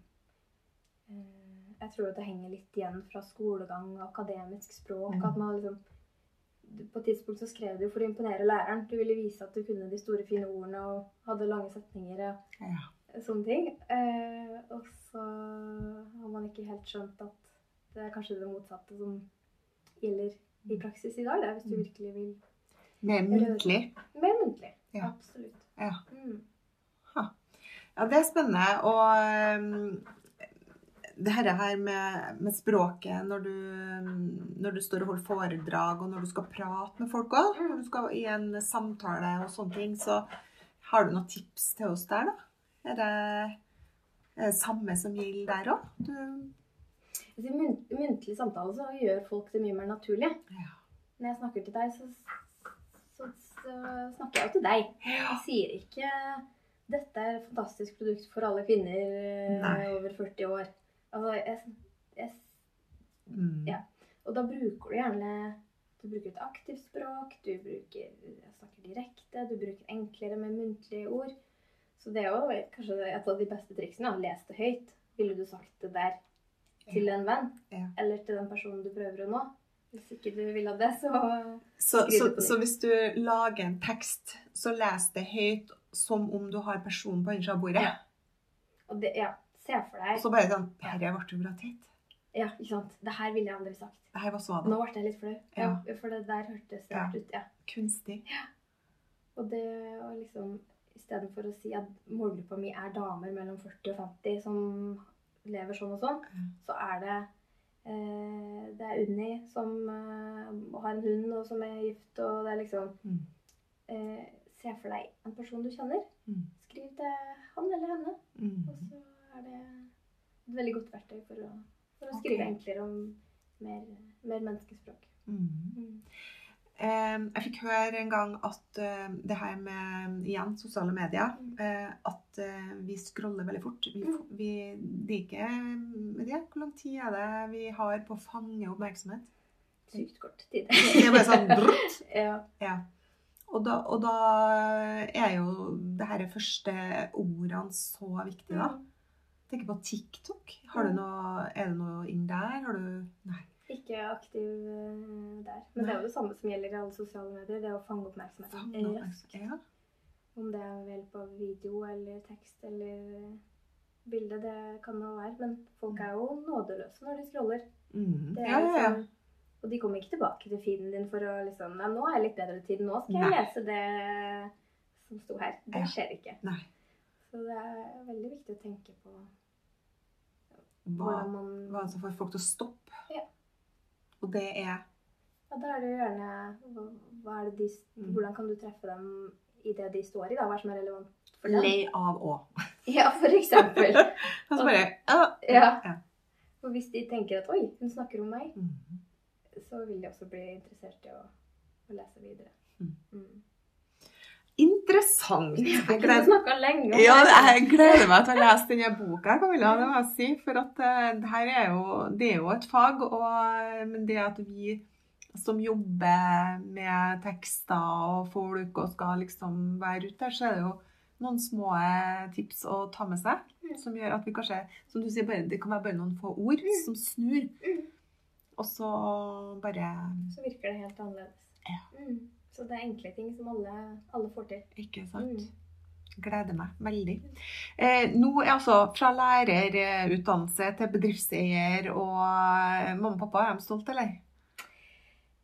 eh, Jeg tror at det henger litt igjen fra skolegang og akademisk språk. Mm. At man liksom På et tidspunkt så skrev du for å imponere læreren. Du ville vise at du kunne de store, fine ordene og hadde lange setninger og Ja. sånne ting. Eh, og så har man ikke helt skjønt at det er kanskje det motsatte som gjelder i praksis i dag. Er hvis du Mm. virkelig vil Mer muntlig. Mer muntlig. Ja. Absolutt. Ja. Mm. Ja, det er spennende. Og um, det her, med, med språket når du, når du står og holder foredrag, og når du skal prate med folk òg, når du skal i en samtale og sånne ting, så har du noen tips til oss der, da? Er det, er det samme som gjelder der òg? I mun- muntlig samtale så gjør folk det mye mer naturlig. Ja. Når jeg snakker til deg, så, så, så snakker jeg jo til deg. Jeg sier ikke 'Dette er et fantastisk produkt for alle kvinner eh, Nei. over 40 år'. Altså, jeg, jeg, Mm. Ja. og da bruker du gjerne Du bruker et aktivt språk, du bruker, snakker direkte, du bruker enklere med muntlige ord. Så det er jo kanskje et av de beste triksene. Les det høyt. Ville du sagt det der til en venn? Ja. Eller til den personen du prøver å nå? Hvis ikke du vil ha det, så Så, Skriv så, nytt. så hvis du lager en tekst, så les det høyt som om du har personen på andre siden av bordet. Ja. Og det, ja, se for deg så bare sånn Dette ble jo bra teit. Ja, ikke sant. Det her ville jeg aldri sagt. Det her var svada. Nå ble jeg litt flau. Ja. For det der hørtes Ja. rart ut. Ja. Kunstig. Og det å liksom Istedenfor å si at målgruppa mi er damer mellom 40 og 50 som lever sånn og sånn, mm. så er det eh, Det er Unni som eh, har en hund og som er gift, og det er liksom Mm. eh, Se for deg en person du kjenner. Mm. Skriv til han eller henne. Mm. Og så er det et veldig godt verktøy for å, for å skrive enklere om mer, mer menneskespråk. Mm. Mm. Eh, jeg fikk høre en gang at uh, det her med igjen sosiale medier Mm. eh, At uh, vi scroller veldig fort. Vi, Mm. vi, det er ikke Hvor lang tid er det vi har på å fange oppmerksomhet? Sykt kort tid. Det er bare sånn brutt. ja. Ja. Og da, og da er jo det her første ordene så viktige, da. Tenker på TikTok. Har du noe, er det noe inn der? Har du Nei. Ikke aktiv eh, der. Men det er jo det samme som gjelder i alle sosiale medier. Det er å fange oppmerksomheten Fange raskt. Ja. Om det er hjelp av video eller tekst eller bilde, det kan det være. Men folk er jo nådeløse når de scroller. Mm. Det er ja, ja, ja. liksom- Og de kommer ikke tilbake til feeden din for å liksom Nei, nå er jeg litt bedre tid. Nå skal jeg Nei. lese det som sto her. Det skjer ikke. Nei. Så det er veldig viktig å tenke på Hva, man hva som får folk til å stoppe Ja. Og det er Ja, da er det jo gjerne hva, de, Mm. Hvordan kan du treffe dem i det de står i? da? Hva som er relevant for dem? lei av å. Ja, for eksempel. Og så bare ja. Ja. ja. Og hvis de tenker at oi, hun snakker om meg, Mhm. så vil de også bli interessert i å, å lese videre. Mm. Mm. Interessant. Jeg Jeg gleder, lenge ja, jeg gleder meg til å lese denne boka, Camilla. Det må jeg si. For at eh, det her er jo, det er jo et fag. Og, men det at vi som jobber med tekster og folk og skal liksom være ute der, så er det jo noen små eh, tips å ta med seg. Mm. Som gjør at vi kanskje, som du sier, bare, det kan være bare noen få ord som snur. Mm. Og så bare Så virker det helt annerledes. Ja. Så det er enkle ting som alle, alle får til. Ikke sant? Mm. Gleder meg veldig. Eh, nå er altså fra lærerutdannelse til bedriftseier og eh, mamma og pappa, er de stolte, eller? De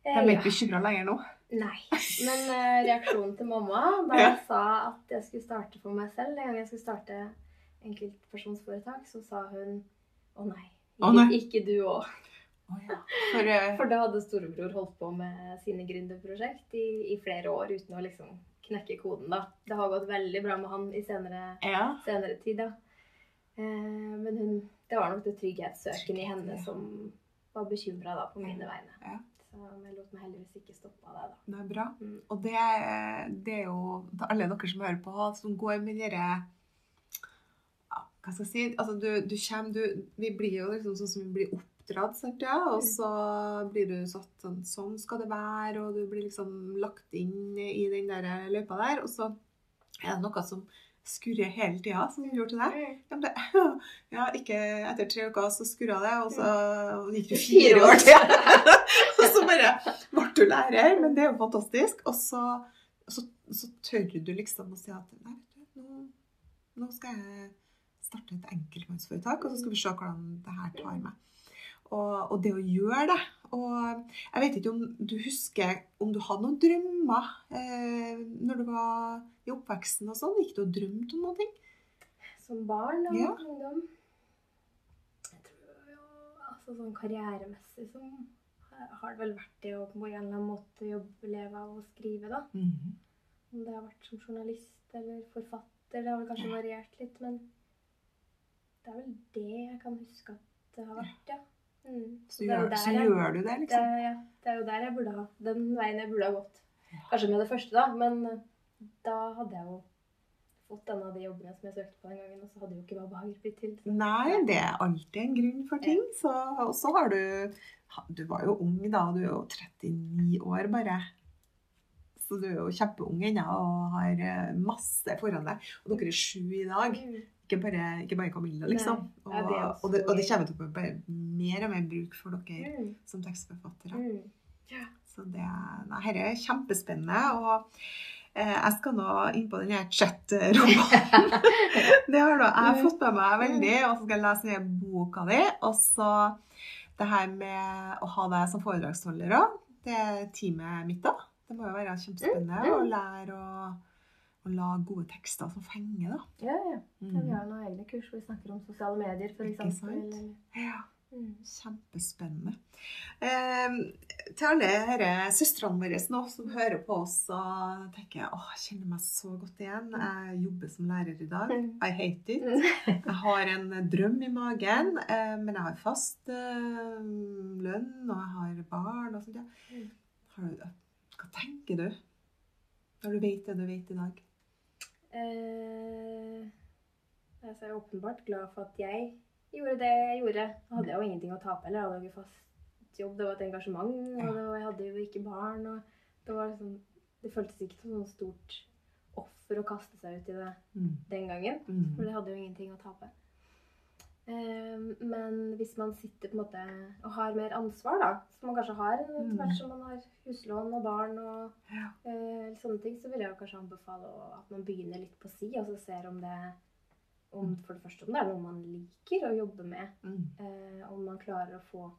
Eh, er ja. ikke bekymra lenger nå? Nei. Men eh, reaksjonen til mamma da Ja. jeg sa at jeg skulle starte for meg selv, en gang jeg skulle starte enkeltpersonsforetak, så sa hun å nei, Å nei. ikke du òg. Å ja. For, uh... For da hadde storebror holdt på med sine gründerprosjekt i, i flere år uten å liksom knekke koden, da. Det har gått veldig bra med han i senere, ja. senere tid, da. Eh, men hun, det var nok det trygghetssøken i henne ja. som var bekymra på mine vegne. Ja. Så jeg lot meg heldigvis ikke stoppe av det, da. Det er bra. Mm. Og det, det er jo til alle dere som hører på, som går med dere Hva skal jeg si? Altså, du, du kommer du, Vi blir jo liksom sånn som vi blir oppdratt, sant? Ja? Og Mm. så blir du satt sånn Sånn skal det være, og du blir liksom lagt inn i den der løypa der. Og så er det noe som skurrer hele tida, som det gjorde til deg. Mm. Ja, ja, ikke etter tre uker så skurra det, og så gikk det Fire år. til. og så bare ble du lærer, men det er jo fantastisk. Og så, så, så tør du liksom å si at nei, nå, nå skal jeg starte et enkeltmannsforetak, og så skal vi se hvordan det her tar meg. Og, og det å gjøre det Og jeg vet ikke om du husker om du hadde noen drømmer eh, når du var i oppveksten og sånn? Gikk du og drømte om noe? Som barn og Ja. ungdom. Jeg tror jo altså sånn karrieremessig så har det vel vært det å på en eller annen måte jobbe, leve av å skrive, da. Om det har vært som journalist eller forfatter, det har vel kanskje variert litt, men det er vel det jeg kan huske at det har vært, ja. Mm. Så, er gjør, så jeg- gjør du det, liksom? Det, ja, det er jo der jeg burde ha Den veien jeg burde ha gått. Kanskje med det første, da, men eh, da hadde jeg jo fått en av de jobbene som jeg søkte på den gangen, og så hadde jo ikke Baba Hager blitt til. så- Nei, det er alltid en grunn for ting. Så, og så har du Du var jo ung da, du er jo 39 år bare. Så du er jo kjempeung ennå og har eh, masse foran deg. Og dere er sju i dag. Mm. Ikke bare, ikke bare Camilla, liksom. Og, Ja, det og, det, og det kommer til å bli mer og mer bruk for dere Mm. som tekstforfattere. Mm. Så det nei, her er kjempespennende. Og eh, jeg skal nå inn på den her chat-romanen. det har da jeg fått med meg veldig. Og så skal jeg lese denne boka di. Og så det her med å ha deg som foredragsholder òg. Det er teamet mitt da. Det må jo være kjempespennende Mm, mm. å lære å, å lage gode tekster som fenger, da. Ja, ja. Mm. Vi Mm. har noen egne kurs hvor vi snakker om sosiale medier, f.eks. Ja. Mm. Kjempespennende. Eh, til alle disse søstrene våre nå som hører på oss og tenker åh, jeg kjenner meg så godt igjen. Jeg jobber som lærer i dag. Mm. I hate it. Jeg har en drøm i magen, eh, men jeg har fast eh, lønn, og jeg har barn og sånt. Ja. Mm. Har du, hva tenker du når du vet det du vet i dag? Eh, altså, jeg er åpenbart glad for at jeg gjorde det jeg gjorde. Da hadde jeg jo ingenting å tape heller. Jeg hadde jo ikke fast jobb, det var et engasjement. Og og jeg hadde jo ikke barn. Og det, var liksom, det føltes ikke som noe stort offer å kaste seg ut i det Mm. den gangen. For Mm. det hadde jo ingenting å tape. Eh, men hvis man sitter på en måte og har mer ansvar, da, som man kanskje har etter Mm. hvert som man har huslån og barn og Ja. eh, sånne ting, så vil jeg kanskje anbefale at man begynner litt på si, og så ser om det om, For det første om det er noe man liker å jobbe med. Mm. Eh, om man klarer å få,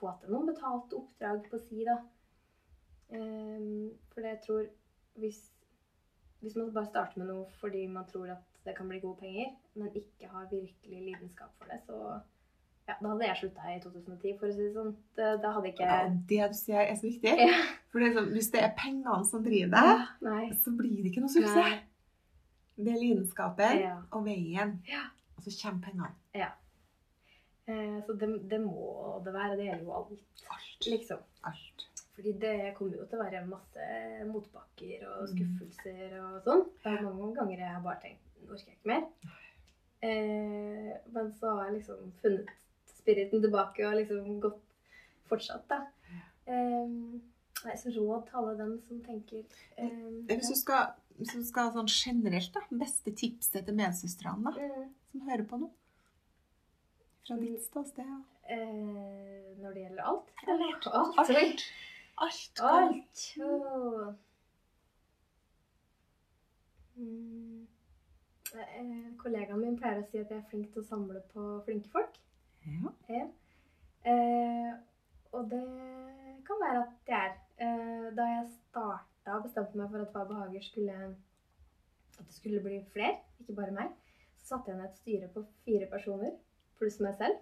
få til noen betalte oppdrag på si, da. Eh, for det jeg tror hvis, hvis man bare starter med noe fordi man tror at det kan bli gode penger, men ikke har virkelig lidenskap for det, så Ja, da hadde jeg slutta i 2010, for å si det sånn. Da, hadde ikke Ja, det du sier, er så viktig. Ja. For det er sånn, hvis det er pengene som driver deg, ja, så blir det ikke noe suksess. Det er lidenskapen Ja. og veien. Ja. Og så kommer pengene. Eh, så det, det må det være. Det gjelder jo alt, Alt. liksom. Alt. Fordi det kommer jo til å være masse motbakker og Mm. skuffelser og sånn. Det er mange ganger jeg har bare tenkt orker jeg ikke mer. Eh, men så har jeg liksom funnet spiriten tilbake og liksom gått fortsatt, da. Eh, nei, så råd til alle dem som tenker eh, Hvis du skal, hvis du skal sånn generelt, da, beste tipset til medsøstrene da, mm, som hører på noe. Fra ditt ståsted? ja. eh, Når det gjelder alt? Alt. Alt. Alt. Alt. alt. Alt. Åh. Mm. Eh, Kollegaen min pleier å si at jeg er flink til å samle på flinke folk. Ja. Ja. Eh, og det kan være at jeg er. Eh, da jeg starta og bestemte meg for at Hva behager skulle at det skulle bli flere, ikke bare meg, så satte jeg ned et styre på fire personer pluss meg selv.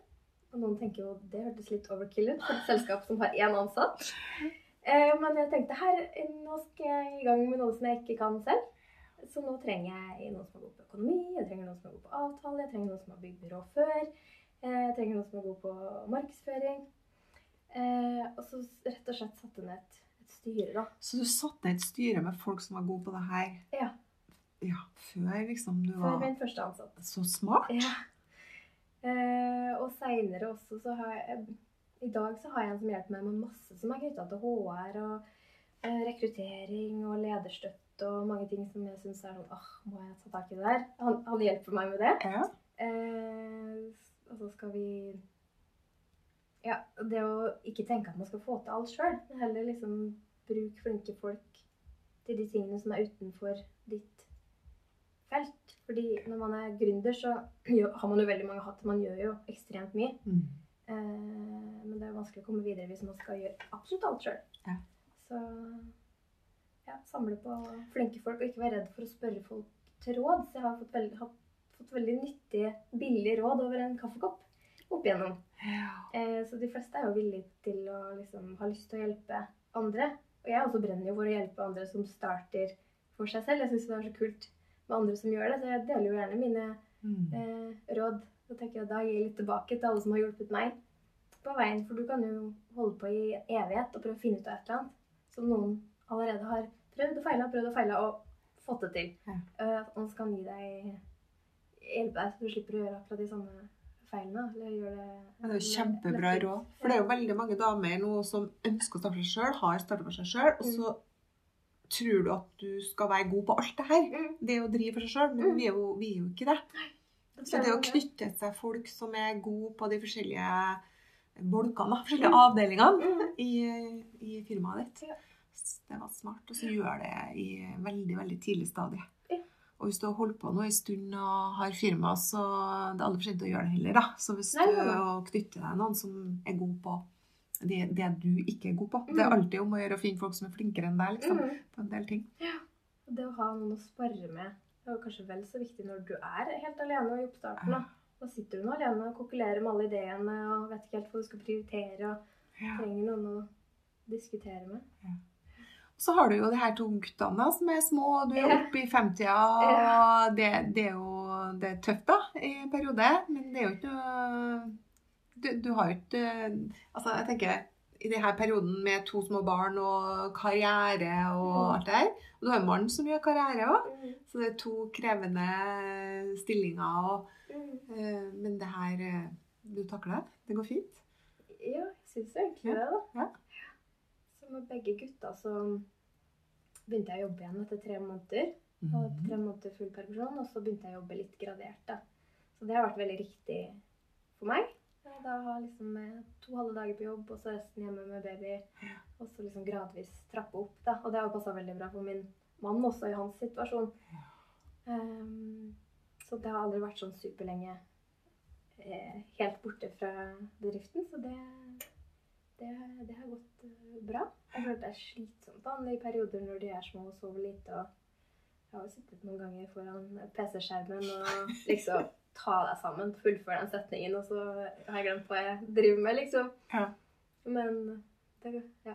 Og noen tenker jo det hørtes litt overkill ut for et selskap som har én ansatt. Eh, men jeg tenkte her, nå skal jeg i gang med noe som jeg ikke kan selv. Så nå trenger jeg noen som er god på økonomi, jeg trenger noen som er god på avtale, jeg trenger noen som har bygd byrå før. Eh, Jeg trenger noen som er god på markedsføring. Eh, og så rett og slett satte ned et, et styre, da. Så du satte ned et styre med folk som var gode på det her Ja. ja, før liksom du før var min første ansatt. så smart? Ja. Eh, og seinere også så har jeg I dag så har jeg en som hjelper meg med masse som er knytta til HR og rekruttering og lederstøtte og mange ting som jeg syns er sånn åh, må jeg ta tak i det der? Han, han hjelper meg med det. Ja. Eh, og så skal vi Ja, det å ikke tenke at man skal få til alt sjøl, heller liksom bruk flinke folk til de tingene som er utenfor ditt felt. Fordi når man er gründer, så har man jo veldig mange hatt. Man gjør jo ekstremt mye. Mm. Eh, men det er vanskelig å komme videre hvis man skal gjøre absolutt alt sjøl. Ja. Så ja, samle på flinke folk, og ikke være redd for å spørre folk til råd. Så jeg har fått veldig, har fått veldig nyttige, billige råd over en kaffekopp opp igjennom. Ja. Eh, så de fleste er jo villige til å liksom ha lyst til å hjelpe andre. Og jeg også brenner jo for å hjelpe andre som starter for seg selv. Jeg syns det er så kult med andre som gjør det, så jeg deler jo gjerne mine Mm. eh, råd. Så tenker jeg da gir jeg litt tilbake til alle som har hjulpet meg på veien. For du kan jo holde på i evighet og prøve å finne ut av et eller annet som noen allerede har prøvd og feila, prøvd og feila og fått det til. Ja. Uh, og så kan gi deg hjelpe deg, så du slipper å gjøre akkurat de samme feilene. Eller gjøre det ja, det er jo kjempebra råd. For det er jo veldig mange damer nå som ønsker å starte for seg sjøl, har starta for seg sjøl, og så tror du at du skal være god på alt det her. Mm. Det å drive for seg sjøl, men Mm. vi er, jo, vi er jo ikke det. Så det å knytte til seg folk som er gode på de forskjellige bolkene, da, forskjellige Mm. avdelingene Mm. i, i firmaet ditt. Det var smart. Og så gjør det i veldig, veldig tidlig stadie. Og hvis du har holdt på nå en stund og har firma, så det er aldri for sent å gjøre det heller, da. Så hvis Nei, du knytter deg noen som er god på det, det du ikke er god på Det er Mm. alltid om å gjøre å finne folk som er flinkere enn deg, liksom, Mm. på en del ting. Og Det å ha noen å spare med det er kanskje vel så viktig når du er helt alene i oppstarten. Da, da sitter du nå alene og kokulerer med alle ideene og vet ikke helt hva du skal prioritere. og Ja. trenger noen å diskutere med. Så har du jo de her to guttene som er små, og du er oppe i femtida. Ja. Og det, det er jo det er tøft, da, i en periode. Men det er jo ikke noe Du, du har jo ikke Altså, jeg tenker i denne perioden med to små barn og karriere og Mm. alt det her Og du har en mann som gjør karriere òg, så det er to krevende stillinger. Og, eh, men det her eh, Du takler det? Det går fint? Ja, jeg syns egentlig det, ja. Med begge gutta så begynte jeg å jobbe igjen etter tre måneder. Mm Mhm. tre måneder full permisjon, og så begynte jeg å jobbe litt gradert. da. Så det har vært veldig riktig for meg. Da har liksom eh, to halve dager på jobb, og så resten hjemme med baby. Og så liksom gradvis trappe opp, da. Og det har passa veldig bra for min mann også, i hans situasjon. Um, så det har aldri vært sånn superlenge eh, helt borte fra bedriften. Så det, det, det har gått eh, bra. Jeg føler det er slitsomt da, i perioder når de er små og sover lite. og jeg har jo sittet noen ganger foran PC-skjermen og liksom ta deg sammen, fullføre den setningen, og så har jeg glemt hva jeg driver med, liksom. Ja. Men det, ja,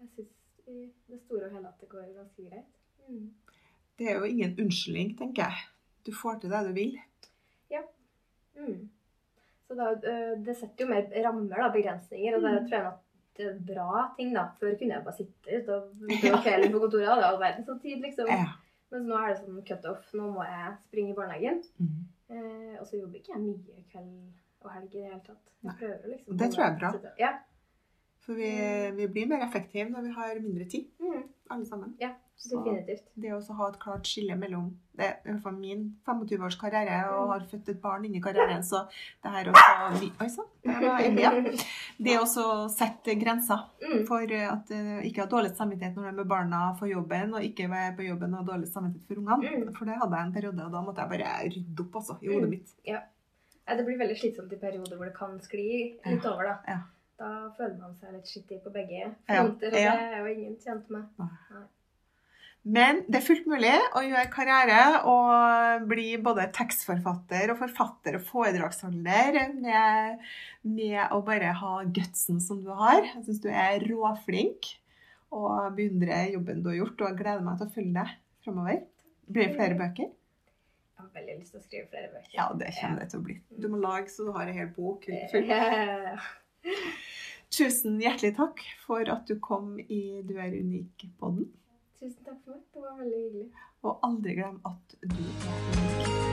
jeg syns i det store og hele at det går ganske greit. Mm. Det er jo ingen unnskyldning, tenker jeg. Du får til det du vil. Ja. Mm. Så da, øh, det setter jo mer rammer, da, begrensninger, og det Mm. tror jeg det er bra ting, da. Før kunne jeg bare sitte ute og gå kvelden på kontoret, hadde jeg all verdens tid, liksom. Ja. Mens nå er det sånn cutoff. Nå må jeg springe i barnehagen. Mm. Eh, og så jobber ikke jeg mye kveld og helg i det hele tatt. Jeg Nei. prøver liksom Det tror jeg er bra. Ja. For vi, vi blir mer effektive når vi har mindre tid, Mm, alle sammen. Så- definitivt. Det å ha et klart skille mellom Det er i hvert fall min 25-års karriere, og har født et barn inni karrieren, så det her også Oi sann, var Det å sette grenser Mm, for at eh, ikke ha dårlig samvittighet når du er med barna for jobben, og ikke være på jobben og ha dårlig samvittighet for ungene. Mm. For det hadde jeg en periode, og da måtte jeg bare rydde opp altså, i Mm. hodet mitt. ja, det blir veldig slitsomt i perioder hvor det kan skli litt over, da. Ja. Da føler man seg litt skittig på begge Ja, fronter, og det er jo ingen tjent med. Men det er fullt mulig å gjøre karriere og bli både tekstforfatter og forfatter og foredragsholder med, med å bare ha gutsen som du har. Jeg syns du er råflink og beundrer jobben du har gjort, og gleder meg til å følge deg framover. Blir det flere bøker? Jeg har veldig lyst til å skrive flere bøker. Ja, det kommer det til å bli. Du må lage så du har en hel bok. Tusen hjertelig takk for at du kom i Du er unik-podden. Tusen takk for meg. Det var veldig hyggelig. Og aldri glem at du er.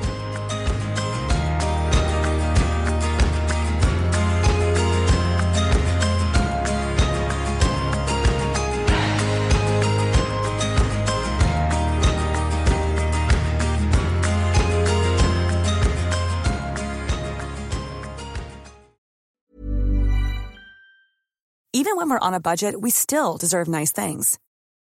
Even when we're on a budget, we still deserve nice things.